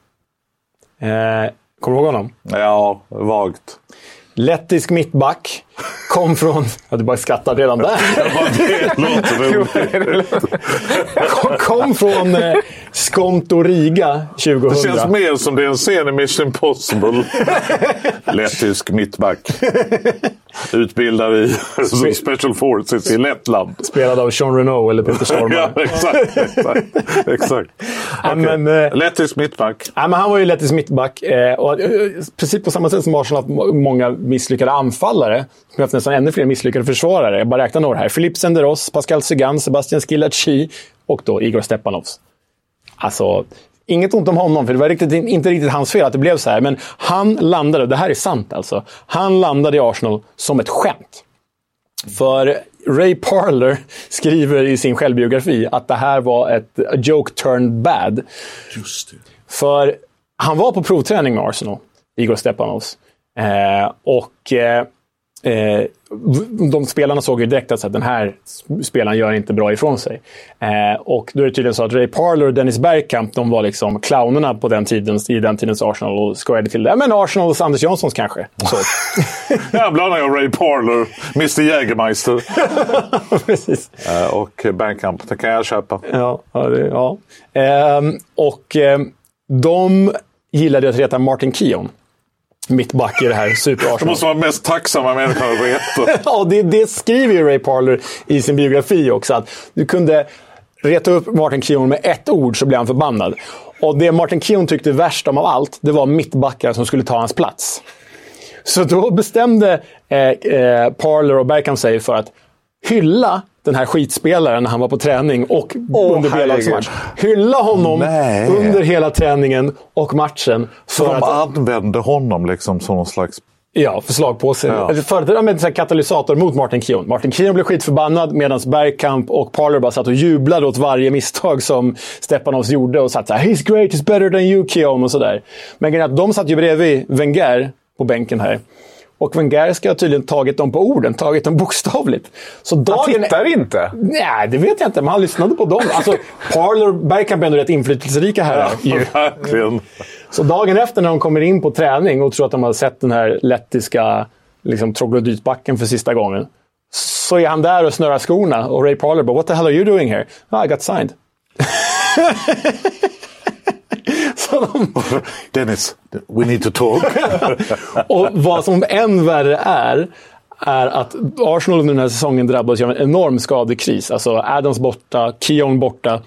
Eh, kommer du ihåg honom? Ja, vagt. Lettisk mittback. Kom från... Ja, du bara skrattar redan där. Kom, kom från eh, Skonto Riga 2000. Det känns mer som det är en scen i Mission Impossible. Lettisk mittback. Utbildad i Special Forces i Lettland. Spelad av Sean Renault eller Peter Ja, Stormare. exakt. exakt, exakt. Ja, Okej. men, eh, Lettisk mittback. Nej, men han var ju lettisk mittback. Eh, och, eh, precis på samma sätt som Arsenal haft må- många misslyckade anfallare. Vi har haft nästan ännu fler misslyckade försvarare. Jag bara räknar några här. Philippe Senderos, Pascal Sagan, Sebastian Skilacci och då Igor Stepanovs. Alltså, inget ont om honom, för det var riktigt, inte riktigt hans fel att det blev så här. Men han landade, det här är sant alltså, han landade i Arsenal som ett skämt. För Ray Parler skriver i sin självbiografi att det här var ett a joke turned bad. Just det. För han var på provträning med Arsenal, Igor Stepanovs. Eh, och eh, eh, de spelarna såg ju direkt att så här, den här spelaren gör inte bra ifrån sig. Eh, och då är det tydligen så att Ray Parler och Dennis Bergkamp, de var liksom clownerna på den tiden, i den tidens Arsenal och skojade till det. Men Arsenals Anders Janssons kanske. Så. Här blandar jag Ray Parler, Mr Jägermeister Precis. eh, och Bergkamp. Det kan jag köpa. Ja, ja, det, ja. Ehm, och ehm, de gillade att reta Martin Keown. Mittback i det här Det super-Arsenal. måste vara den mest tacksamma människan att veta. Ja, det, det skriver ju Ray Parler i sin biografi också. Att du kunde reta upp Martin Keown med ett ord så blev han förbannad. Och det Martin Keown tyckte värst om av allt, det var mittbackar som skulle ta hans plats. Så då bestämde eh, eh, Parler och Bergkamp sig för att hylla den här skitspelaren när han var på träning och under B-lagsmatch. Hylla honom Nej. under hela träningen och matchen. Så För de att, använde honom liksom som någon slags... Ja, förslag på sig. Ja. Ja. För, med en katalysator mot Martin Keown. Martin Keown blev skitförbannad medan Bergkamp och Parler bara satt och jublade åt varje misstag som Stepanovs gjorde och satt så här “He's great, he's better than you Keown” och sådär. Men grejen är att de satt ju bredvid Wenger på bänken här. Och Wenger ska ha tydligen tagit dem på orden, tagit dem bokstavligt. Så Han dagen... tittar inte. Nej, det vet jag inte, men han lyssnade på dem. Alltså, Parler Bergkamp är ändå rätt inflytelserika här. ju. Verkligen. Så dagen efter när de kommer in på träning och tror att de har sett den här lettiska liksom, troglodytbacken för sista gången. så är han där och snurrar skorna och Ray Parler bara “What the hell are you doing here?” oh, “I got signed”. de... Dennis, we need to talk. och vad som än värre är, är att Arsenal under den här säsongen drabbades av en enorm skadekris. Alltså Adams borta, Keown borta,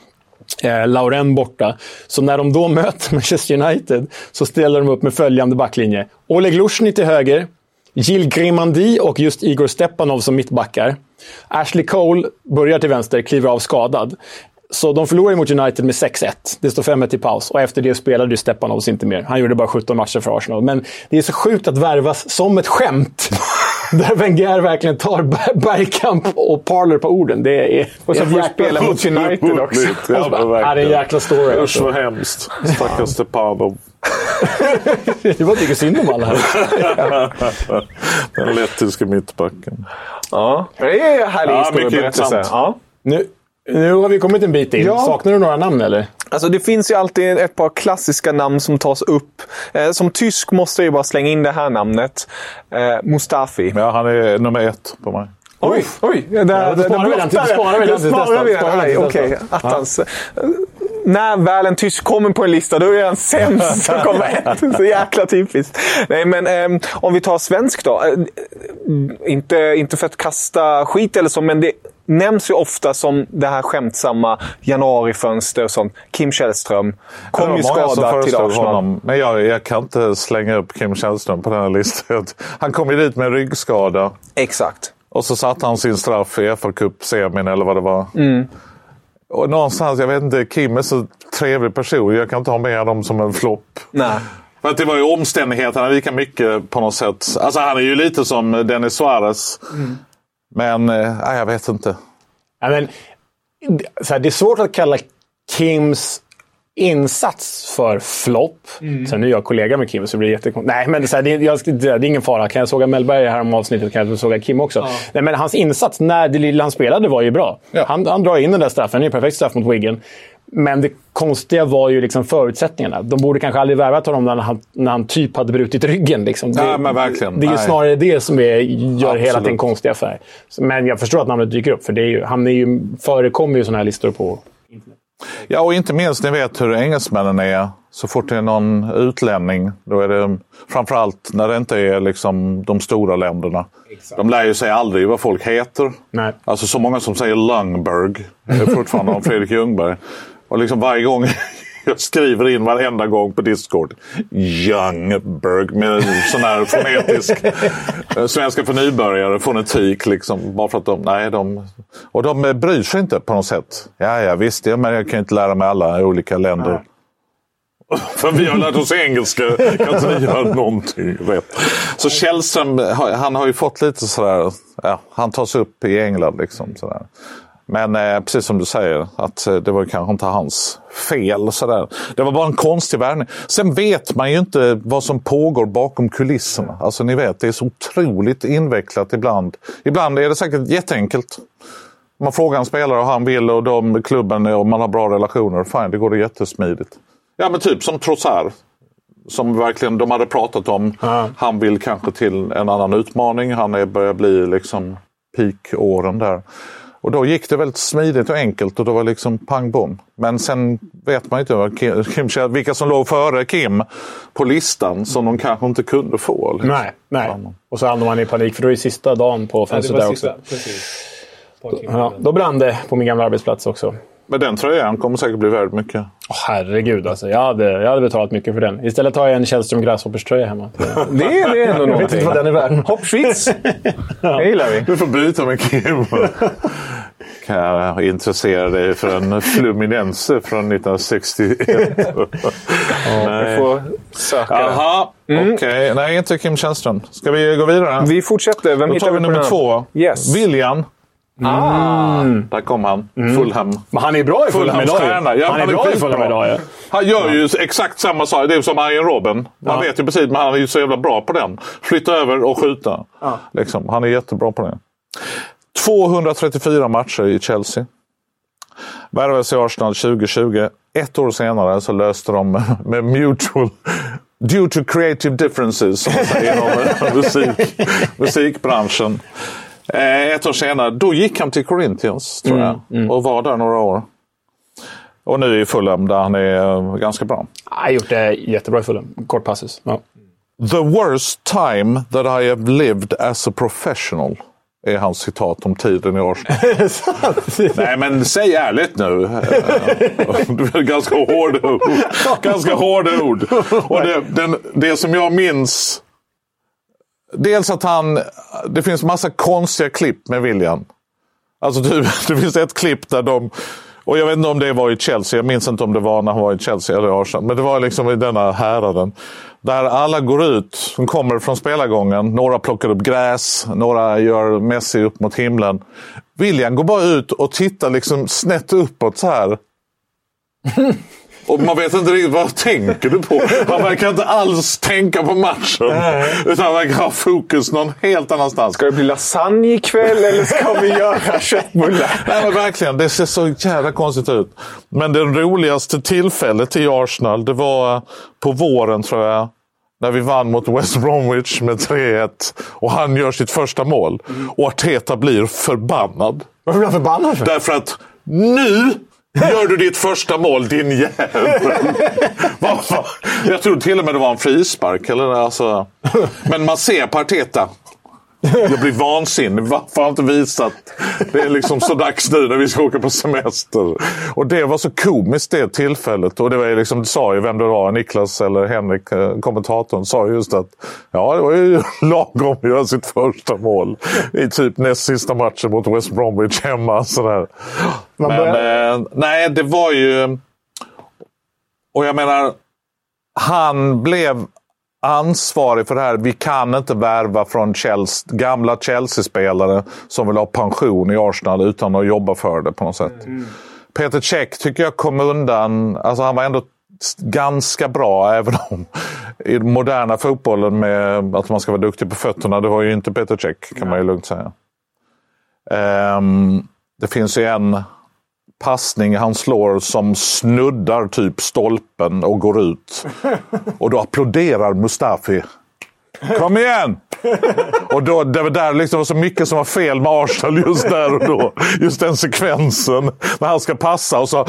eh, Lauren borta. Så när de då möter Manchester United så ställer de upp med följande backlinje. Oleg Lushny till höger, Gilles Grimandi och just Igor Stepanov som mittbackar. Ashley Cole börjar till vänster, kliver av skadad. Så de förlorade mot United med 6-1. Det står 5-1 i paus. Och efter det spelade ju Stepanovs inte mer. Han gjorde bara 17 matcher för Arsenal. Men det är så sjukt att värvas som ett skämt. Där Wenger verkligen tar Bergkamp och Parler på orden. Det är... Och så får spela mot United också. Ja, det är en jäkla story. Usch vad hemskt. Stackars Stepanov. det var tycker synd om alla här. Den lettiska mittbacken. Ja, det är en härlig ja, historieberättelse. Ja. Nu, nu har vi kommit en bit in. Ja. Saknar du några namn eller? Alltså det finns ju alltid ett par klassiska namn som tas upp. Eh, som tysk måste jag ju bara slänga in det här namnet. Eh, Mustafi. Ja, han är nummer ett på mig. Oj, oj! Där, ja, då sparar vi den till sparar vi den. Okej, attans. När väl en tysk kommer på en lista, då är han sämst som kommer ett. Så jäkla typiskt. Nej, men eh, om vi tar svensk då. Eh, inte, inte för att kasta skit eller så, men det nämns ju ofta som det här skämtsamma januarifönster och sånt. Kim Källström kom ju skadad till Arsenal. Honom. Men jag, jag kan inte slänga upp Kim Källström på den här listan. Han kom ju dit med ryggskada. Exakt. Och så satte han sin straff i fa Cup-semin eller vad det var. Mm. Och någonstans, jag vet inte, Kim är så trevlig person. Jag kan inte ha med honom som en flopp. Nej. För att det var ju omständigheterna lika mycket på något sätt. Alltså han är ju lite som Dennis Suarez. Mm. Men, eh, jag vet inte. Ja, men, så här, det är svårt att kalla Kims insats för flopp. Mm. Sen är jag kollega med Kim så det blir jättekonstigt. Nej, men det är, jag, det är ingen fara. Kan jag såga Mellberg här om avsnittet kan jag såga Kim också. Ja. Nej, men hans insats när det lilla han spelade var ju bra. Ja. Han, han drar in den där straffen. Det är en perfekt straff mot Wiggen. Men det konstiga var ju liksom förutsättningarna. De borde kanske aldrig värvat honom när han, när han typ hade brutit ryggen. Liksom. Det, men verkligen. det är ju snarare det som är, gör Absolut. hela till en konstig affär. Men jag förstår att namnet dyker upp, för det är ju, han är ju, förekommer ju sådana här listor på. Ja, och inte minst, ni vet hur engelsmännen är. Så fort det är någon utlänning, då är det framförallt när det inte är liksom de stora länderna. Exakt. De lär ju sig aldrig vad folk heter. Nej. Alltså så många som säger Lungberg är fortfarande om Fredrik Ljungberg. Och liksom varje gång jag skriver in varenda gång på Discord. Youngberg med sån här fonetisk eh, svenska för nybörjare fonetik. Liksom, bara för att de, nej, de, och de bryr sig inte på något sätt. Ja, ja visst, ja, men jag kan inte lära mig alla olika länder. Nej. För vi har lärt oss engelska, kan inte ni göra någonting rätt? Så Källström, han har ju fått lite sådär, ja, han tas upp i England liksom. Sådär. Men eh, precis som du säger, att eh, det var kanske inte hans fel. Sådär. Det var bara en konstig värvning. Sen vet man ju inte vad som pågår bakom kulisserna. Alltså ni vet, det är så otroligt invecklat ibland. Ibland är det säkert jätteenkelt. Man frågar en spelare och han vill och de, klubben och man har bra relationer. Fine, det går det jättesmidigt. Ja men typ som Trossard. Som verkligen de hade pratat om. Mm. Han vill kanske till en annan utmaning. Han är, börjar bli liksom peak-åren där. Och då gick det väldigt smidigt och enkelt och då var liksom pang bom. Men sen vet man inte Kim, vilka som låg före Kim på listan som de kanske inte kunde få. Liksom. Nej, nej. och så hamnar man i panik för då är det sista dagen på fönstret där också. Ja, då brann det på min gamla arbetsplats också. Men den tröjan kommer säkert bli värd mycket. Oh, herregud alltså. Jag hade, jag hade betalat mycket för den. Istället har jag en Källström Grasshoppers-tröja hemma. det, är, det är ändå någonting. Jag vet inte vad den är värd. Hoppschwitz! ja. Det gillar vi. Du får byta med Kim. kan jag intressera dig för en Fluminense från 1961? Nej. får söka. Jaha, mm. okej. Okay. Nej, inte Kim Källström. Ska vi gå vidare? Vi fortsätter. Vem Då tar vi nummer två. Yes. William. Ah, mm. Där kom han. Mm. Fulham. Men han är bra i Fulham idag ja, Han, han är bra i Fulham idag ja. Han gör ja. ju exakt samma sak. Det är som Iron Robin. Man ja. vet ju precis, men han är ju så jävla bra på den. Flytta över och skjuta. Ja. Liksom. Han är jättebra på det. 234 matcher i Chelsea. Värvades i Arsenal 2020. Ett år senare så löste de med mutual Due to creative differences, som man säger inom musik, musikbranschen. Eh, ett år senare, då gick han till Corinthians tror Mm, jag. mm. Och var där några år. Och nu i Fulham där han är eh, ganska bra. Han har gjort det jättebra i Fulham. Kort passus. Ja. The worst time that I have lived as a professional. Är hans citat om tiden i Arsenal. Nej men säg ärligt nu. Ganska hårda ord. Ganska hårda ord. Och det, den, det som jag minns. Dels att han. Det finns massa konstiga klipp med William. Alltså typ, det finns ett klipp där de. Och jag vet inte om det var i Chelsea. Jag minns inte om det var när han var i Chelsea eller Arsenal. Men det var liksom i denna häraden. Där alla går ut, De kommer från spelargången. Några plockar upp gräs, några gör Messi upp mot himlen. William går bara ut och tittar liksom snett uppåt så här. Och man vet inte riktigt vad tänker du på. Han verkar inte alls tänka på matchen. Utan han verkar ha fokus någon helt annanstans. Ska det bli lasagne ikväll eller ska vi göra köttbullar? Nej men verkligen, det ser så jävla konstigt ut. Men det roligaste tillfället i Arsenal, det var på våren tror jag. När vi vann mot West Bromwich med 3-1. Och han gör sitt första mål. Och Arteta blir förbannad. Varför blir han förbannad? För? Därför att nu gör du ditt första mål, din jävel. Jag tror till och med det var en frispark. Eller, alltså. Men man ser på Arteta. Jag blir vansinnig. Varför har han inte visat? Det är liksom så dags nu när vi ska åka på semester. Och det var så komiskt det tillfället. Och det var liksom, sa ju vem det var, Niklas eller Henrik, eh, kommentatorn, sa just att ja, det var ju lagom att göra sitt första mål i typ näst sista matchen mot West Bromwich hemma. Sådär. Men eh, nej, det var ju... Och jag menar, han blev ansvarig för det här. Vi kan inte värva från Chelsea, gamla Chelsea-spelare som vill ha pension i Arsenal utan att jobba för det på något sätt. Peter Cech tycker jag kom undan. Alltså han var ändå ganska bra, även om i den moderna fotbollen med att man ska vara duktig på fötterna, det var ju inte Peter Cech kan man ju lugnt säga. Ehm, det finns ju en passning han slår som snuddar typ stolpen och går ut. Och då applåderar Mustafi. Kom igen! Och då, det var där liksom så mycket som var fel med Arsenal just där och då. Just den sekvensen. När han ska passa och så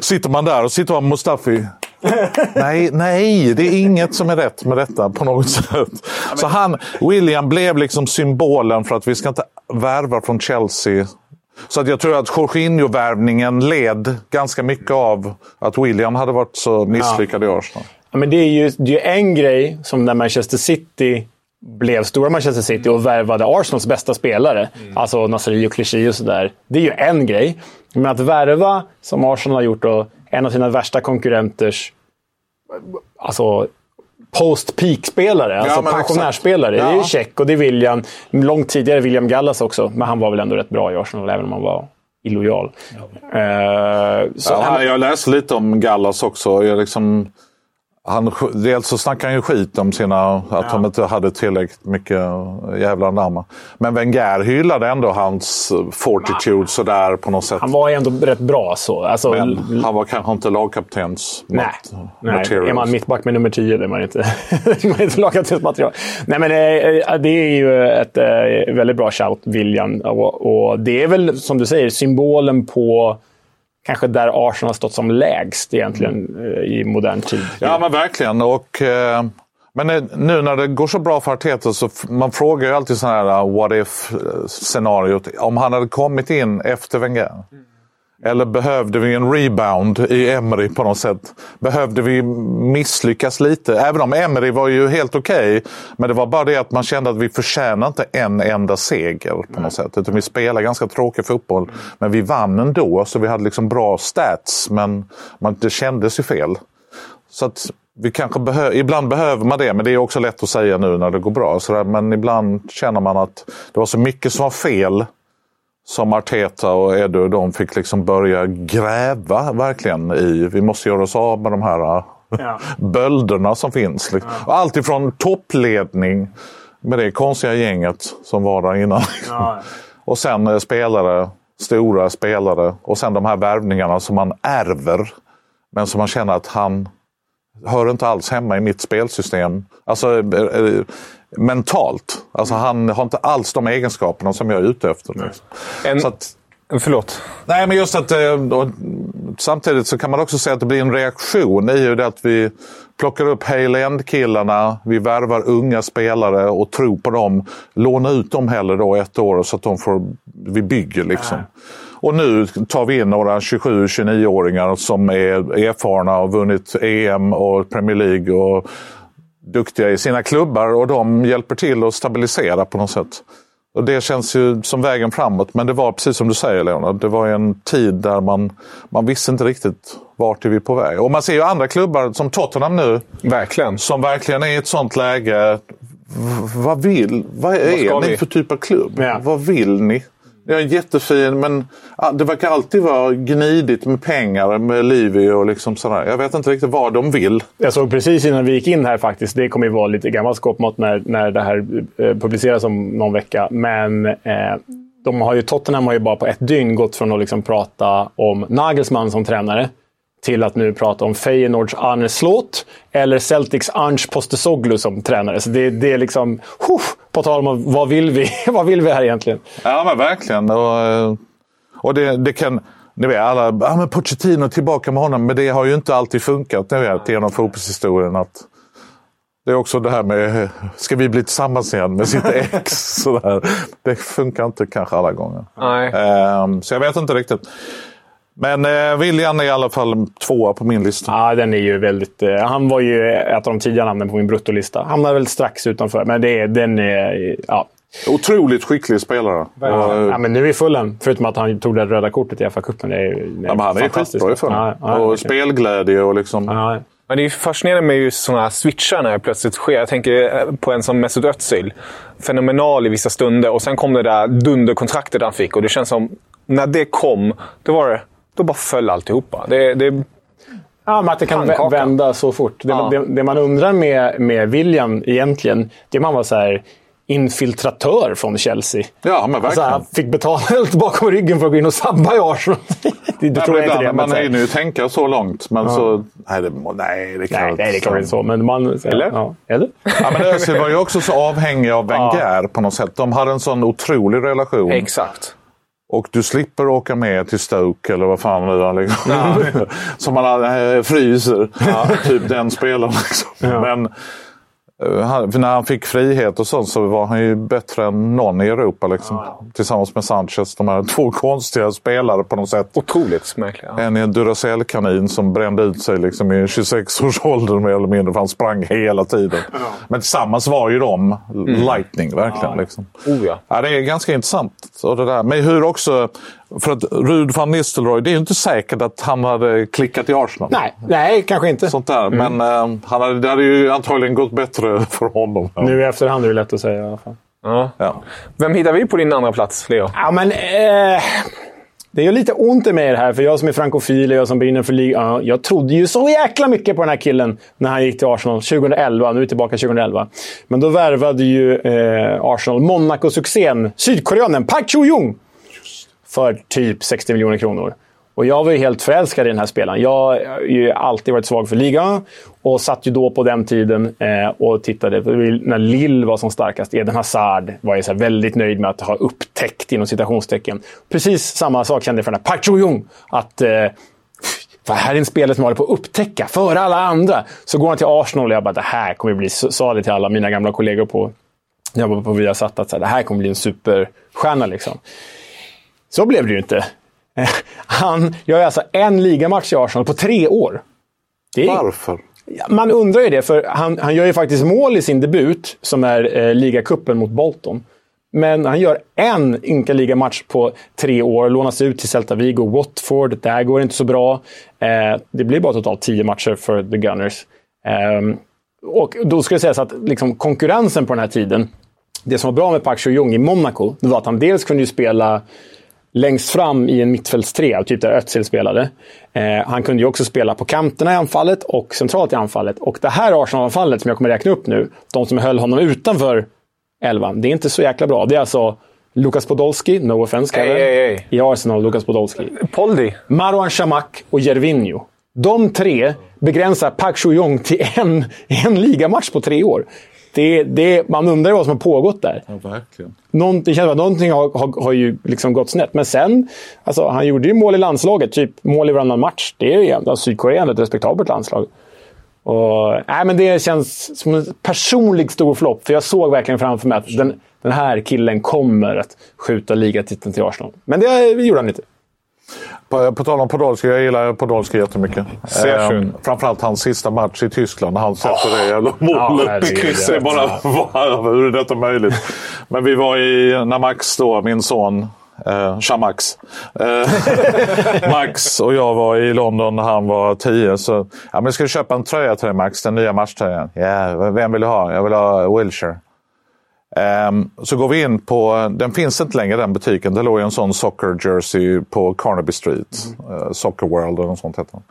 sitter man där och sitter man Mustafi. Nej, nej, det är inget som är rätt med detta på något sätt. Så han, William blev liksom symbolen för att vi ska inte värva från Chelsea. Så att jag tror att Jorginho-värvningen led ganska mycket av att William hade varit så misslyckad i Arsenal. Ja, men det är ju det är en grej som när Manchester City blev stora Manchester City och värvade Arsenals bästa spelare. Alltså Nasri och Clichy och sådär. Det är ju en grej. Men att värva, som Arsenal har gjort, då, en av sina värsta konkurrenters alltså post-peak-spelare, alltså men exakt. pensionärsspelare. Det är ju Ja. Check och det är William. Långt tidigare William Gallas också, men han var väl ändå rätt bra i Arsenal, även om han var illojal. Eh, så Ja, han, jag läste lite om Gallas också. Jag liksom, han, dels så snackar han ju skit om sina, att de inte hade tillräckligt mycket jävla namn. Men Wenger hyllade ändå hans fortitude sådär på något sätt. han var ju ändå rätt bra så. Alltså, Men han var kanske inte lagkaptens Nej, nej. materials. är man mittback med nummer 10 är man inte, man inte lagkaptensmaterial. Nej, men eh, det är ju ett eh, väldigt bra shout, William. Och, och det är väl, som du säger, symbolen på kanske där Arsenal har stått som lägst egentligen mm. i modern tid. Ja, men verkligen. Och, eh, men eh, nu när det går så bra för Arteta så man frågar ju alltid sådana här eh, what if-scenariot. Om han hade kommit in efter Wenger. Eller behövde vi en rebound i Emery på något sätt? Behövde vi misslyckas lite? Även om Emery var ju helt okej. men det var bara det att man kände att vi förtjänar inte en enda seger på något sätt. Utan vi spelade ganska tråkig fotboll. Men vi vann ändå, så vi hade liksom bra stats. Men man, det kändes ju fel. Så att vi kanske behö ibland behöver man det, men det är också lätt att säga nu när det går bra. Så där, men ibland känner man att det var så mycket som var fel som Arteta och Edu de fick liksom börja gräva verkligen i. Vi måste göra oss av med de här Ja. bölderna som finns. Liksom. Och Allt ifrån toppledning med det konstiga gänget som var där innan. Ja. Och sen eh, spelare, stora spelare. Och sen de här värvningarna som man ärver. Men som man känner att han hör inte alls hemma i mitt spelsystem. Alltså eh, mentalt. Alltså han har inte alls de egenskaperna som jag är ute efter. Liksom. En, Så att, Förlåt. Nej, men just att eh, samtidigt så kan man också säga att det blir en reaktion i det att vi plockar upp Hale End-killarna, vi värvar unga spelare och tror på dem. Låna ut dem hellre då ett år så att de får, vi bygger liksom. Och nu tar vi in några 27-29-åringar som är erfarna och vunnit EM och Premier League och duktiga i sina klubbar och de hjälper till att stabilisera på något sätt. Och Det känns ju som vägen framåt, men det var precis som du säger Leonard. Det var en tid där man, man visste inte riktigt vart är vi på väg. Och man ser ju andra klubbar som Tottenham nu. Verkligen. Som verkligen är i ett sånt läge. V- vad vill, vad är ska ni för typ av klubb? Ja. Vad vill ni? Ja, jättefin men det verkar alltid vara gnidigt med pengar med Livy och liksom sådär. Jag vet inte riktigt vad de vill. Jag såg precis innan vi gick in här faktiskt. Det kommer ju vara lite gammalt skåpmat när, när det här eh, publiceras om någon vecka. Men eh, de har ju, Tottenham har ju bara på ett dygn gått från att liksom prata om Nagelsmann som tränare till att nu prata om Feyenoords Arne Slot eller Celtics Ange Postesoglu som tränare. Så det, det är liksom... Huh, på tal om vad vill vi? vad vill vi här egentligen? Ja men verkligen. Och, eh, och det, det kan... Ni vet alla, ja men Pochettino tillbaka med honom. Men det har ju inte alltid funkat ni vet, genom fotbollshistorien. Att det är också det här med, ska vi bli tillsammans igen med sitt ex? Sådär. Det funkar inte kanske alla gånger. Nej. Ehm, så jag vet inte riktigt. Men eh, William är i alla fall tvåa på min lista. Ja, den är ju väldigt... Eh, han var ju ett av de tidiga namnen på min bruttolista. Hamnade väl strax utanför, men det är, den är... Ja. Otroligt skicklig spelare. Och, Ja, men nu är fullen, förutom att han tog det röda kortet i FA-cupen. Det är, det ja, men han är fantastiskt. skitbra i förra. Ja, ja, och spelglädje och liksom... Ja, Men det är fascinerande med just sådana här switchar när det plötsligt sker. Jag tänker eh, på en som Mesut Özil. Fenomenal i vissa stunder och sen kom det där dunderkontraktet han fick och det känns som, när det kom, då var det... Då bara föll alltihopa. Det, det, Ja, men att det kan Pannkaka. vända så fort. Det, Ja. det, det man undrar med, med William egentligen, det är man var så här infiltratör från Chelsea. Ja, men Alltså, verkligen. han fick betalt bakom ryggen för att gå in och sabba i Arsenal. det, det Nej, tror men jag inte det. man så hinner ju tänka så långt. Men så... Nej, det, nej, det kan Nej, nej, det är klart inte så. Men man, Eller? Ja, eller? Ja, men Özil var ju också så avhängig av Wenger på något sätt. De hade en sån otrolig relation. exakt. Och du slipper åka med till Stoke eller vad fan nu han liksom. Som han äh, fryser. Typ den spelaren. Liksom. Men eh, för när han fick frihet och sånt så var han ju bättre än någon i Europa. Liksom. Tillsammans med Sanchez. De här två konstiga spelare på något sätt. Otroligt märkliga. En är en Duracell-kanin som brände ut sig liksom i 26 års ålder mer eller mindre. För han sprang hela tiden. Men tillsammans var ju de lightning verkligen. Liksom. Oh ja. Ja, det är ganska intressant. Och det där. Men hur också... För att Rud van Nistelrooy, det är ju inte säkert att han hade klickat i Arsenal. Nej, nej, kanske inte. Sånt där. Men eh, han hade, det hade ju antagligen gått bättre för honom. Nu i efterhand är det lätt att säga i alla fall. Ja. Ja. Vem hittar vi på din andra plats, Leo? Ja, men... Eh, det gör lite ont i mig det här, för jag som är frankofil och jag som brinner för ligan. Jag trodde ju så jäkla mycket på den här killen när han gick till Arsenal 2011. Nu är vi tillbaka 2011. Men då värvade ju eh, Arsenal Monaco-succén, sydkoreanen Park Cho-Jung, för typ 60 miljoner kronor. Och jag var ju helt förälskad i den här spelaren. Jag har ju alltid varit svag för ligan och satt ju då på den tiden eh, och tittade när Lill var som starkast. Eden Hazard var jag så här väldigt nöjd med att ha upptäckt inom citationstecken. Precis samma sak kände jag för den här Park Cho-Jung. Att eh, för här är en spelare som håller på att upptäcka före alla andra. Så går han till Arsenal och jag bara, det här kommer bli, sa det till alla mina gamla kollegor på, när jag var på Viasat, att så här, det här kommer bli en superstjärna. Liksom. Så blev det ju inte. Han gör alltså en ligamatch i Arsenal på tre år. Är, Varför? Man undrar ju det, för han, han gör ju faktiskt mål i sin debut, som är eh, ligacupen mot Bolton. Men han gör en ynka ligamatch på tre år, lånas ut till Celta Vigo, Watford. Där går det inte så bra. Eh, det blir bara totalt tio matcher för The Gunners. Eh, och då ska det sägas att liksom, konkurrensen på den här tiden, det som var bra med Park Cho-Jung i Monaco, det var att han dels kunde ju spela längst fram i en mittfältstrea, typ där Özil spelade. Eh, han kunde ju också spela på kanterna i anfallet och centralt i anfallet. Och det här Arsenal-anfallet som jag kommer räkna upp nu, de som höll honom utanför elvan, det är inte så jäkla bra. Det är alltså Lukas Podolski, no offense Kalle, hej, hej. i Arsenal, Lukas Podolski. Poldi. Marwan Shamak och Jervinho. De tre begränsar Park Soo-Jong till en, en ligamatch på tre år. Det, det, man undrar vad som har pågått där. Ja, verkligen. Någon, det känns som att någonting har, har, har ju liksom gått snett. Men sen, alltså, han gjorde ju mål i landslaget. Typ mål i varannan match. Det är ju alltså, Sydkorea ett respektabelt landslag. Och, nej, men det känns som en personlig stor flopp. För jag såg verkligen framför mig att den, den här killen kommer att skjuta ligatiteln till Arsenal. Men det gjorde han inte. På, på tal om Podolski, jag gillar Podolski jättemycket. Sehr Eh, framförallt hans sista match i Tyskland när han sätter det jävla målet. herregud, det är bara, wow, hur är detta möjligt? Men vi var i, när Max då, min son, eh, tja Max. Eh, Max och jag var i London när han var tio. Så, ja, men ska du köpa en tröja till dig Max? Den nya matchtröjan. Ja, vem vill du ha? Jag vill ha Wilshire. Ehm, så går vi in på, den finns inte längre den butiken. Det låg ju en sån soccer jersey på Carnaby Street. Eh, soccer World eller något sånt hette den.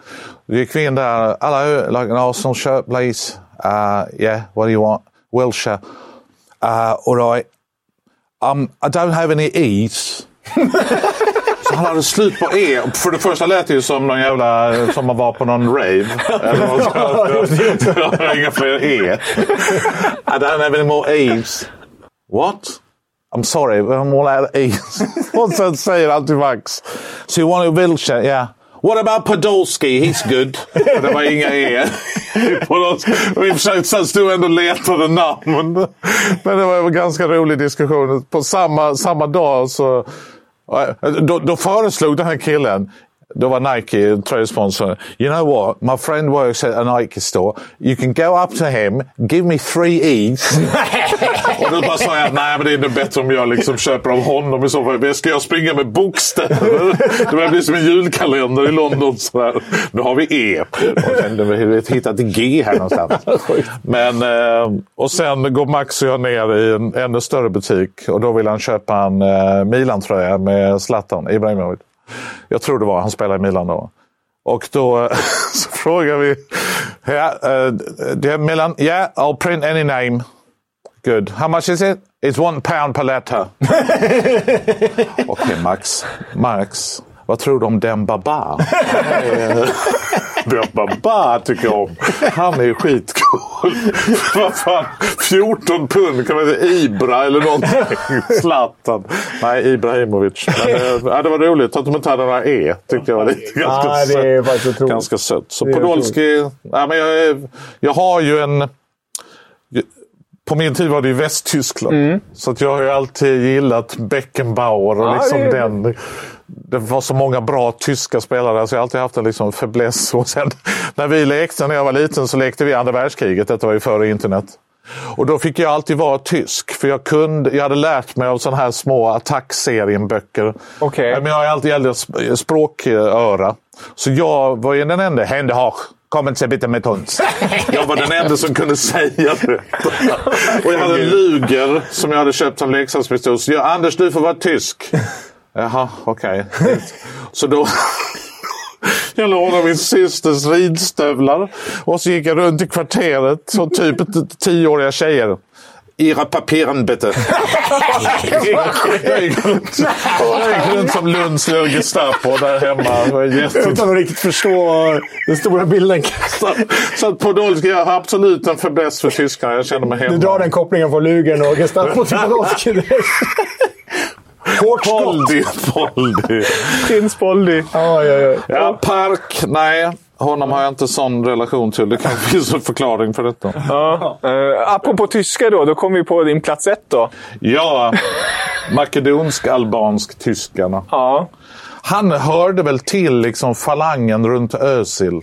Då gick vi in där. Hello, like an Arsenal shirt please. Uh, yeah, what do you want? Wilshire. Uh, all right. Um, I don't have any E's. Så han hade slut på E. För det första lät det ju som någon jävla, som man var på någon rave. Eller något inga fler E. I don't have any more E's. What? I'm sorry, I'm all out of E's. Och sen säger alltid Max. So you want a Wilshire? Yeah. What about Podolski? He's good. Det var inga E. Podolski. Och i och för sig sen stod jag ändå och letade namn. Men, det var en ganska rolig diskussion. På samma, samma dag så äh, då, då föreslog den här killen, då var Nike tröjsponsor. You know what? My friend works at a Nike store. You can go up to him, give me three E's. och då bara sa jag, nej men det är nog bättre om jag liksom köper av honom i så fall. Ska jag springa med bokstäver? Det börjar bli som en julkalender i London. Sådär. Nu har vi E. Och sen, vi hittat G här någonstans. Men, eh, och sen går Max och jag ner i en ännu större butik och då vill han köpa en eh, Milan-tröja med Zlatan Ibrahimovic. Jag tror det var, han spelade i Milan då. Och då eh, så frågar vi, Ja, uh, do Milan? Yeah, I'll print any name. Good. How much is it? It's one pound per letter. Okej, Max. Max, vad tror du om Dembaba? Dembaba tycker jag om. Han är ju skitcool. vad fan, 14 pund kan man säga. Ibra eller någonting. Zlatan. Nej, Ibrahimovic. Men, eh, ja, det var roligt att de inte hade några E. Tyckte jag var lite ganska, Ja, det är sött. ganska sött. Så Podolski. Ja, men jag, är- jag har ju en... På min tid var det i Västtyskland. Så att jag har ju alltid gillat Beckenbauer och Ja, liksom det den. Det var så många bra tyska spelare så jag har alltid haft en liksom fäbless. Och sen, när vi lekte när jag var liten så lekte vi andra världskriget. Detta var ju före internet. Och då fick jag alltid vara tysk. För jag, kunde, jag hade lärt mig av sådana här små attackserienböcker. Okej. Men jag har alltid sp- språköra. Så jag var ju den enda. Hände Kommer sig bitte med tons. Jag var den enda som kunde säga det. Och jag hade en Luger som jag hade köpt som leksakspistol. Så jag, Anders, du får vara tysk. Jaha, okej. Så då... Jag lånade min systers ridstövlar och så gick jag runt i kvarteret som typ tioåriga tjejer. Era papiren bitte. Jag gick runt, jag gick runt som Lunds lilla Gestapo där hemma. Utan att riktigt förstå den stora bilden. så, så att Podolski, jag har absolut en fäbless för tyskarna. Jag känner mig hemma. Du drar den kopplingen från Lugern och Gestapo till Podolski direkt. Hårt skott. Poldi, Poldi. Prins Poldi. Oj, oj, oj. Ja, Park, nej. Honom har jag inte sån relation till. Det kanske finns en förklaring för detta. Ja. Uh, apropå tyska då, då kommer vi på din plats ett då. Ja, makedonsk, albansk, tyskarna. Ja. Han hörde väl till liksom falangen runt Özil.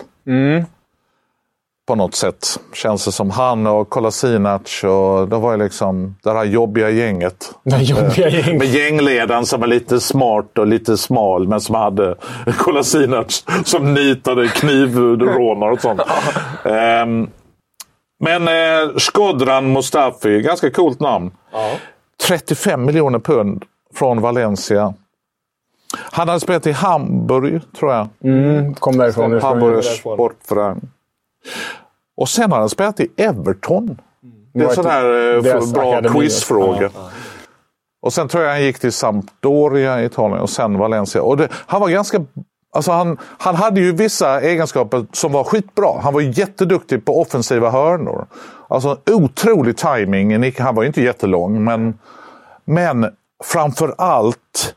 På något sätt. Känns det som. Han och Kolasinac och det var ju liksom det här jobbiga gänget. Det jobbiga gänget. Med gängledaren som var lite smart och lite smal men som hade Kolasinac som nitade knivrånare och sånt. Ehm, men eh, Skodran Mustafi, ganska coolt namn. 35 miljoner pund från Valencia. Han hade spelat i Hamburg, tror jag. Mm, kom därifrån. Hamburgs sportförening. Och sen har han spelat i Everton. Det är en sån här eh, bra quizfråga. Och sen tror jag han gick till Sampdoria i Italien och sen Valencia. Och det, han var ganska... Alltså han, han hade ju vissa egenskaper som var skitbra. Han var jätteduktig på offensiva hörnor. Alltså otrolig timing. Han var ju inte jättelång, men, men framför allt.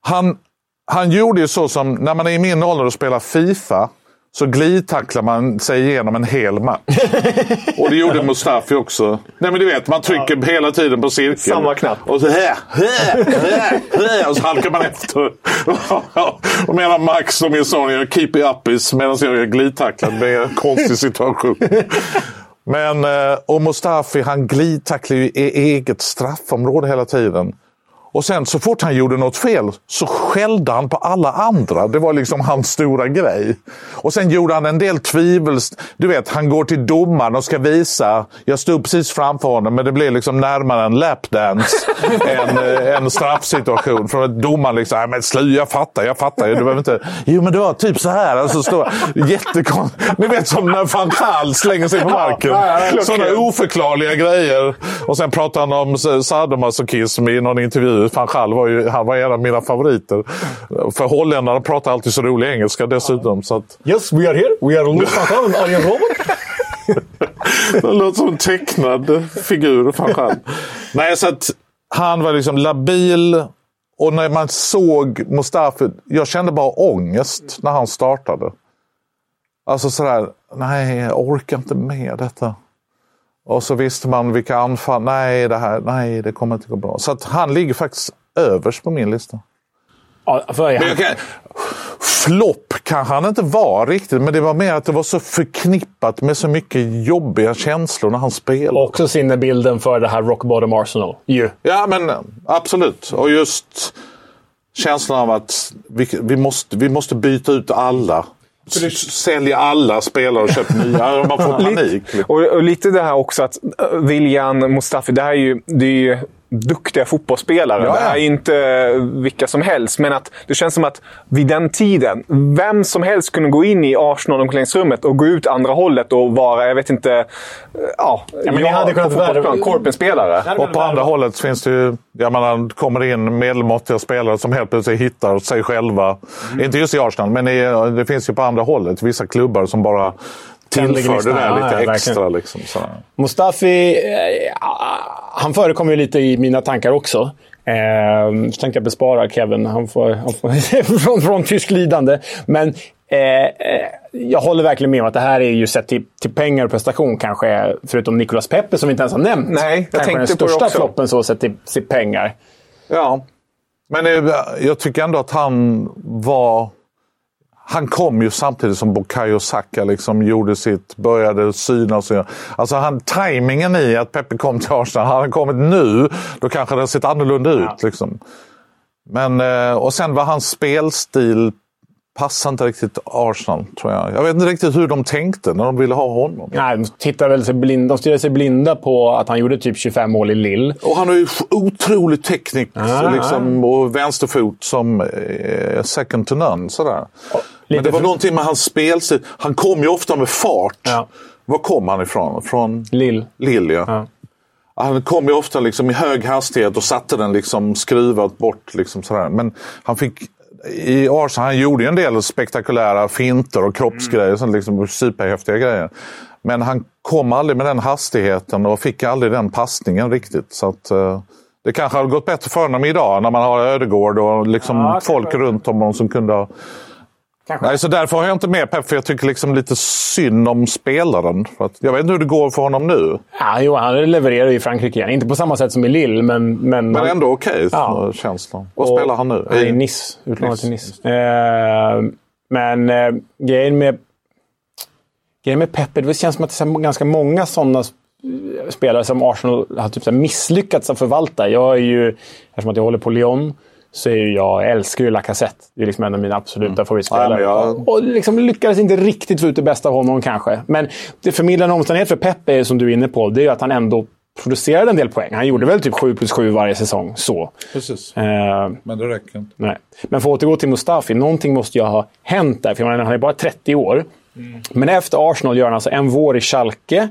Han, han gjorde ju så som när man är i min ålder och spelar Fifa så glidtacklar man sig igenom en hel match. och det gjorde Mustafi också. Nej men du vet, man trycker ja. hela tiden på cirkeln. Samma knapp. Och så här, här, här, här och så halkar man efter. och medan Max och min son gör keep it uppies medan jag gör glidtacklad. Det är en konstig situation. Men, eh, och Mustafi han glidtacklar ju i eget straffområde hela tiden. Och sen så fort han gjorde något fel så skällde han på alla andra. Det var liksom hans stora grej. Och sen gjorde han en del tvivels... Du vet, han går till domaren och ska visa. Jag stod precis framför honom, men det blev liksom närmare en lapdance än eh, en straffsituation. För domaren liksom, nej men slu, jag fattar, jag fattar. Du behöver inte... Jo, men det var typ så här. Alltså, stå, jättekonstigt. Ni vet som när van Gaal slänger sig på marken. Sådana oförklarliga grejer. Och sen pratar han om sadomasochism i någon intervju van Gaal var ju han var en av mina favoriter. För holländarna pratar alltid så rolig engelska dessutom. Så att... Yes, we are here. We are Louis van Gaal, are you robot? det låter som en tecknad figur, van Gaal. Nej, så att han var liksom labil. Och när man såg Mustafi, jag kände bara ångest när han startade. Alltså sådär, nej, jag orkar inte med detta. Och så visste man vilka anfall. Nej, det här, nej, det kommer inte gå bra. Så han ligger faktiskt överst på min lista. Ja, för jag... kan... Flopp kanske han inte var riktigt, men det var mer att det var så förknippat med så mycket jobbiga känslor när han spelade. Också sinnebilden för det här Rock Bottom Arsenal. Ju. Ja, men absolut. Och just känslan av att vi, vi, måste, vi måste byta ut alla det... Sälja alla spelare och köpa nya. Man får panik. och, och, lite det här också att uh, William Mustafi, det här är ju, det är ju duktiga fotbollsspelare. Ja, ja. Det här är inte vilka som helst. Men att det känns som att vid den tiden, vem som helst kunde gå in i Arsenal-omklädningsrummet och gå ut andra hållet och vara, jag vet inte... Ja, ja men ni hade kunnat vara Korpen-spelare. Och på andra hållet finns det ju... Jag menar, kommer in medelmåttiga spelare som helt plötsligt hittar sig själva. Mm. Inte just i Arsenal, men i, det finns ju på andra hållet. Vissa klubbar som bara tillför det där lite ja, extra. Liksom, Mustafi, eh, han förekommer ju lite i mina tankar också. Eh, så tänkte jag bespara Kevin han får, han får från, från tysk lidande. Men eh, eh, jag håller verkligen med om att det här är ju sett till, till pengar och prestation kanske, förutom Nicolas Pepe som vi inte ens har nämnt. Nej, jag kanske den största floppen så sett till, till pengar. Ja, men jag tycker ändå att han var han kom ju samtidigt som Bukayo Saka liksom gjorde sitt, började synas. Alltså han, tajmingen i att Peppe kom till Arsenal, hade han kommit nu då kanske det sett annorlunda ut. Ja. Liksom. Men, eh, och sen var hans spelstil passade inte riktigt Arsenal, tror jag. Jag vet inte riktigt hur de tänkte när de ville ha honom. Nej, de, tittade väl sig blinda, de stirrade sig blinda på att han gjorde typ 25 mål i Lille. Och han har ju otrolig teknik ah, liksom, och vänsterfot som eh, second to none. Sådär. Och, Men det var någonting med hans spelstil. Han kom ju ofta med fart. Ja. Var kom han ifrån? Från Lille. Lille ja. ja. Han kom ju ofta liksom i hög hastighet och satte den liksom skruvat bort. Liksom sådär. Men han fick i Arsenal, han gjorde ju en del spektakulära finter och kroppsgrejer, mm. liksom superhäftiga grejer. Men han kom aldrig med den hastigheten och fick aldrig den passningen riktigt. Så att, uh, det kanske hade gått bättre för honom idag när man har Ödegård och liksom ja, folk runt om honom som kunde ha Kanske. Nej, så därför har jag inte med Pep, för jag tycker liksom lite synd om spelaren. För att, jag vet inte hur det går för honom nu. Ja, jo, han levererar i Frankrike. Inte på samma sätt som i Lille, men... Men, men ändå okej, okay, ja. känslan. Vad spelar han nu? I Nice. Utlånad till Nice. Eh, men eh, grejen med... Grejen med Pep, det känns som att det är ganska många sådana spelare som Arsenal har typ misslyckats att förvalta. Jag är ju, eftersom att jag håller på Lyon, så är ju jag, jag älskar ju Lacazette. Det är liksom en av mina absoluta mm. favoritspelare. Ja, jag... Och liksom lyckades inte riktigt få ut det bästa av honom kanske. Men det förmildrande omständighet för Pep är, som du är inne på, det är ju att han ändå producerade en del poäng. Han gjorde väl typ 7 plus 7 varje säsong. Så. Precis. Eh, men det räcker inte. Nej. Men för att återgå till Mustafi, någonting måste ju ha hänt där. För menar, han är bara 30 år. Mm. Men efter Arsenal gör han alltså en vår i Schalke.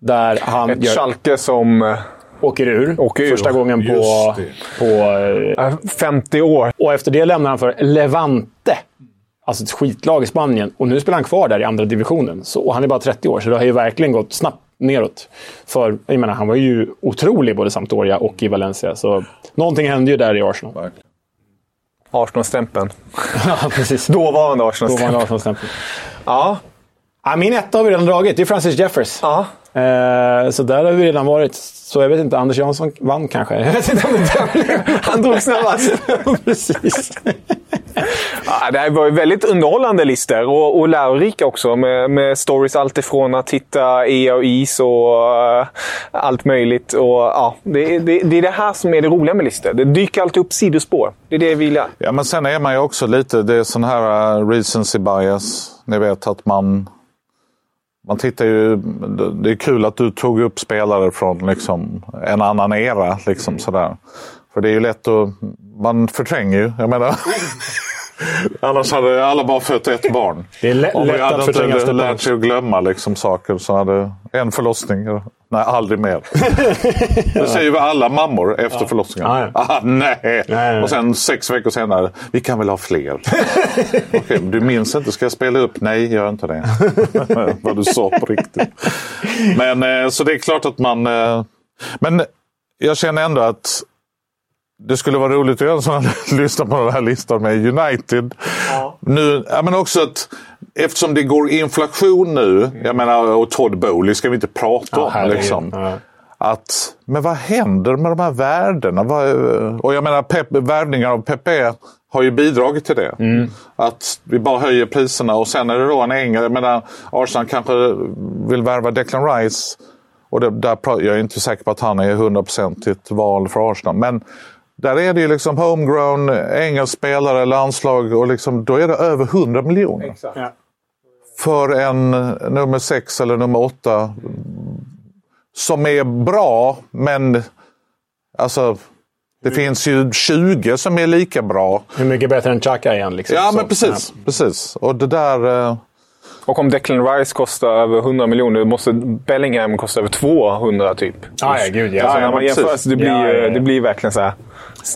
Där han Ett gör... Schalke som eh, åker ur. Åker ur. Första gången på, på... 50 år. Och efter det lämnar han för Levante. alltså ett skitlag i Spanien. Och nu spelar han kvar där i andra divisionen. Så, och han är bara 30 år, så det har ju verkligen gått snabbt neråt. För jag menar, han var ju otrolig både i Sampdoria och i Valencia. Så någonting hände ju där i Arsenal. Arsenal-stämpeln. ja, precis. Dåvarande Arsenal-stämpeln. Dåvarande Arsenal-stämpeln. Ja. ja. Min etta har vi redan dragit. Det är Francis Jeffers. Ja. Eh, så där har vi redan varit. Så jag vet inte, Anders Jansson vann kanske. Jag vet inte om det Han drog snabbast. Precis. Ja, det här var ju väldigt underhållande listor och, och lärorika också med, med stories alltifrån att hitta E och is och uh, allt möjligt. Och, ja, det, det, det, är det här som är det roliga med listor. Det dyker alltid upp sidospår. Det är det vi gillar. Ja, men sen är man ju också lite, det är sån här uh, recency bias. Ni vet att man man tittar ju, det är kul att du tog upp spelare från liksom en annan era. Liksom sådär. För det är ju lätt att, man förtränger ju. Jag menar, Annars hade alla bara fött ett barn. Det är lätt Om vi hade inte lärt sig att glömma liksom, saker så hade en förlossning. Nej, aldrig mer. det säger ju alla mammor efter förlossningen. Ja, ja. Ah, nej. Nej, nej. Och sen sex veckor senare, vi kan väl ha fler. Okej, du minns inte, ska jag spela upp? Nej, gör inte det. Vad du sa på riktigt. Men eh, så det är klart att man... eh, Men jag känner ändå att det skulle vara roligt att göra en sån här, lyssna på den här listan med United. Nu, ja, men också att eftersom det går inflation nu, jag menar, och Todd Bowley ska vi inte prata Ja, om. liksom. Ja. Att, men vad händer med de här värdena? Och jag menar, pep, värvningar av Pepe har ju bidragit till det. Att vi bara höjer priserna och sen är det då en ängel. Jag menar, Arsenal kanske vill värva Declan Rice. Och det, där, jag är inte säker på att han är 100% ett val för Arsenal. Men där är det ju liksom homegrown, engelsk spelare, landslag och liksom, då är det över 100 miljoner. Ja. För en nummer 6 eller nummer 8 som är bra, men alltså det finns ju 20 som är lika bra. Hur mycket bättre än Xhaka är han? Liksom. Ja, men precis. precis. Och det där... eh, Och om Declan Rice kostar över 100 miljoner, måste Bellingham kosta över 200 typ. Ja, ja, gud, ja. Alltså, Ja, när man precis. jämför, det, blir, Ja, ja, ja. det blir verkligen så här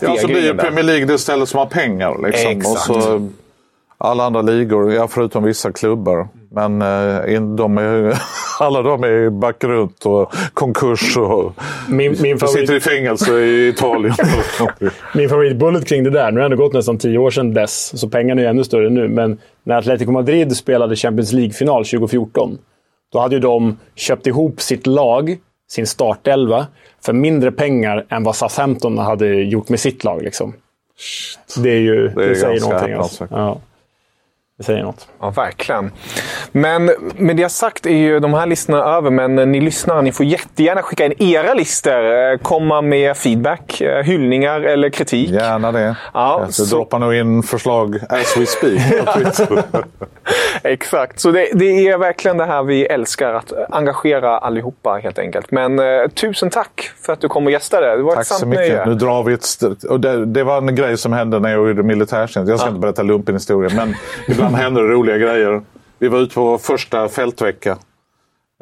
Ja, så blir. Premier League det stället som har pengar. Liksom. Exakt. Och så alla andra ligor, ja, förutom vissa klubbar. Men eh, de är, alla de är i backrunt och konkurs och Min, min, sitter i favorit, fängelse i Italien. min favoritbullet kring det där, nu har det ändå gått nästan tio år sedan dess, så pengarna är ännu större nu. Men när Atletico Madrid spelade Champions League-final 2014, då hade ju de köpt ihop sitt lag, sin startelva, för mindre pengar än vad Southampton hade gjort med sitt lag. Liksom. Det är ju... Det, är säger ganska någonting. Alltså. Ja. Det säger något. Ja, verkligen. Men med det sagt är ju de här listorna över, men ni lyssnare ni får jättegärna skicka in era listor. Eh, Komma med feedback, eh, hyllningar eller kritik. Gärna det. Ja, jag så- droppar nog in förslag as we speak. på Twitter. Exakt, så det, det är verkligen det här vi älskar, att engagera allihopa helt enkelt. Men eh, tusen tack för att du kom och gästade. Det var Tack ett så sant mycket. nöje. Nu drar vi ett och det, det var en grej som hände när jag gjorde militärtjänst. Jag ska inte berätta lumpenhistorien, men ibland händer det roliga grejer. Vi var ute på vår första fältvecka.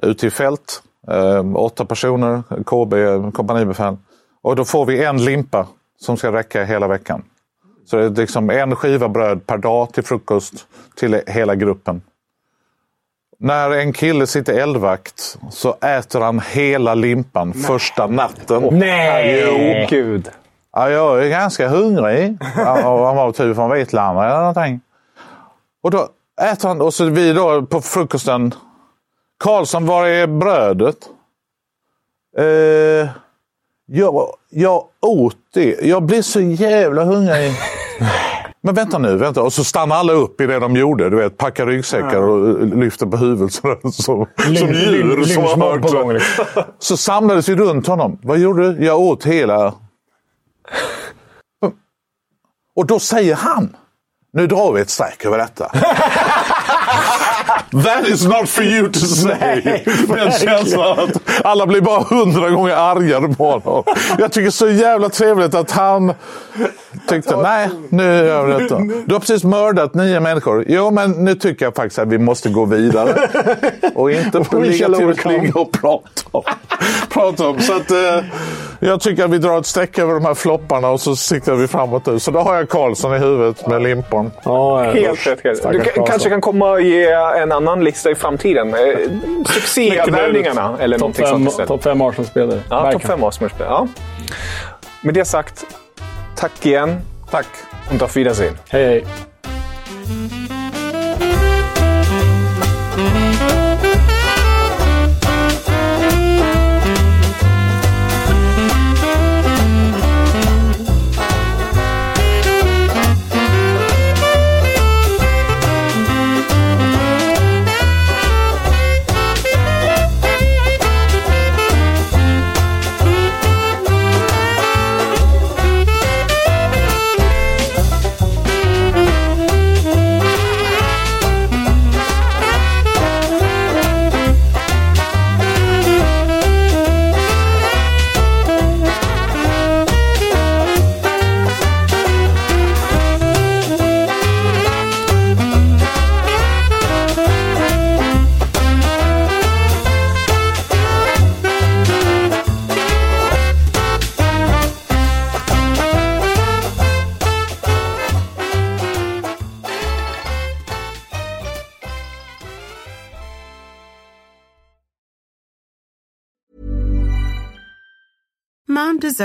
Ute i fält. Eh, åtta personer, KB, kompanibefäl. Och då får vi en limpa som ska räcka hela veckan. Så det är liksom en skiva bröd per dag till frukost till hela gruppen. När en kille sitter eldvakt så äter han hela limpan första natten. Nej! Jo, gud. Ja, jag är ganska hungrig. Han var typ från Vetlanda eller någonting. Och då äter han, och så vi då på frukosten. Karlsson, var är brödet? Eh, jag, jag åt det. Jag blir så jävla hungrig. Men vänta nu, vänta. Och så stannar alla upp i det de gjorde. Du vet, packar ryggsäckar och lyfter på huvudet. Så, som Lym- djur lym- som har på gång, liksom. Så samlades vi runt honom. Vad gjorde du? Jag åt hela... Och då säger han, nu drar vi ett streck över detta. That is not for you to say. Den känslan att alla blir bara hundra gånger argare på honom. Jag tycker så jävla trevligt att han tyckte, nej, nu gör vi detta. Du har precis mördat nio människor. Jo, men nu tycker jag faktiskt att vi måste gå vidare. Och inte ligga till och prata om. prata om. Så att, eh, jag tycker att vi drar ett streck över de här flopparna och så siktar vi framåt nu. Så då har jag Karlsson i huvudet med limpan. Ja, helt rätt. Du kanske kan komma och ge en annan lista i framtiden. Eh, succévärvningarna eller någonting sånt. Topp fem Arsenal-spelare. Ja, topp fem Arsenal-spelare. Ja. Med det sagt, tack igen. Tack. Und auf Wiedersehen. Hej, hej.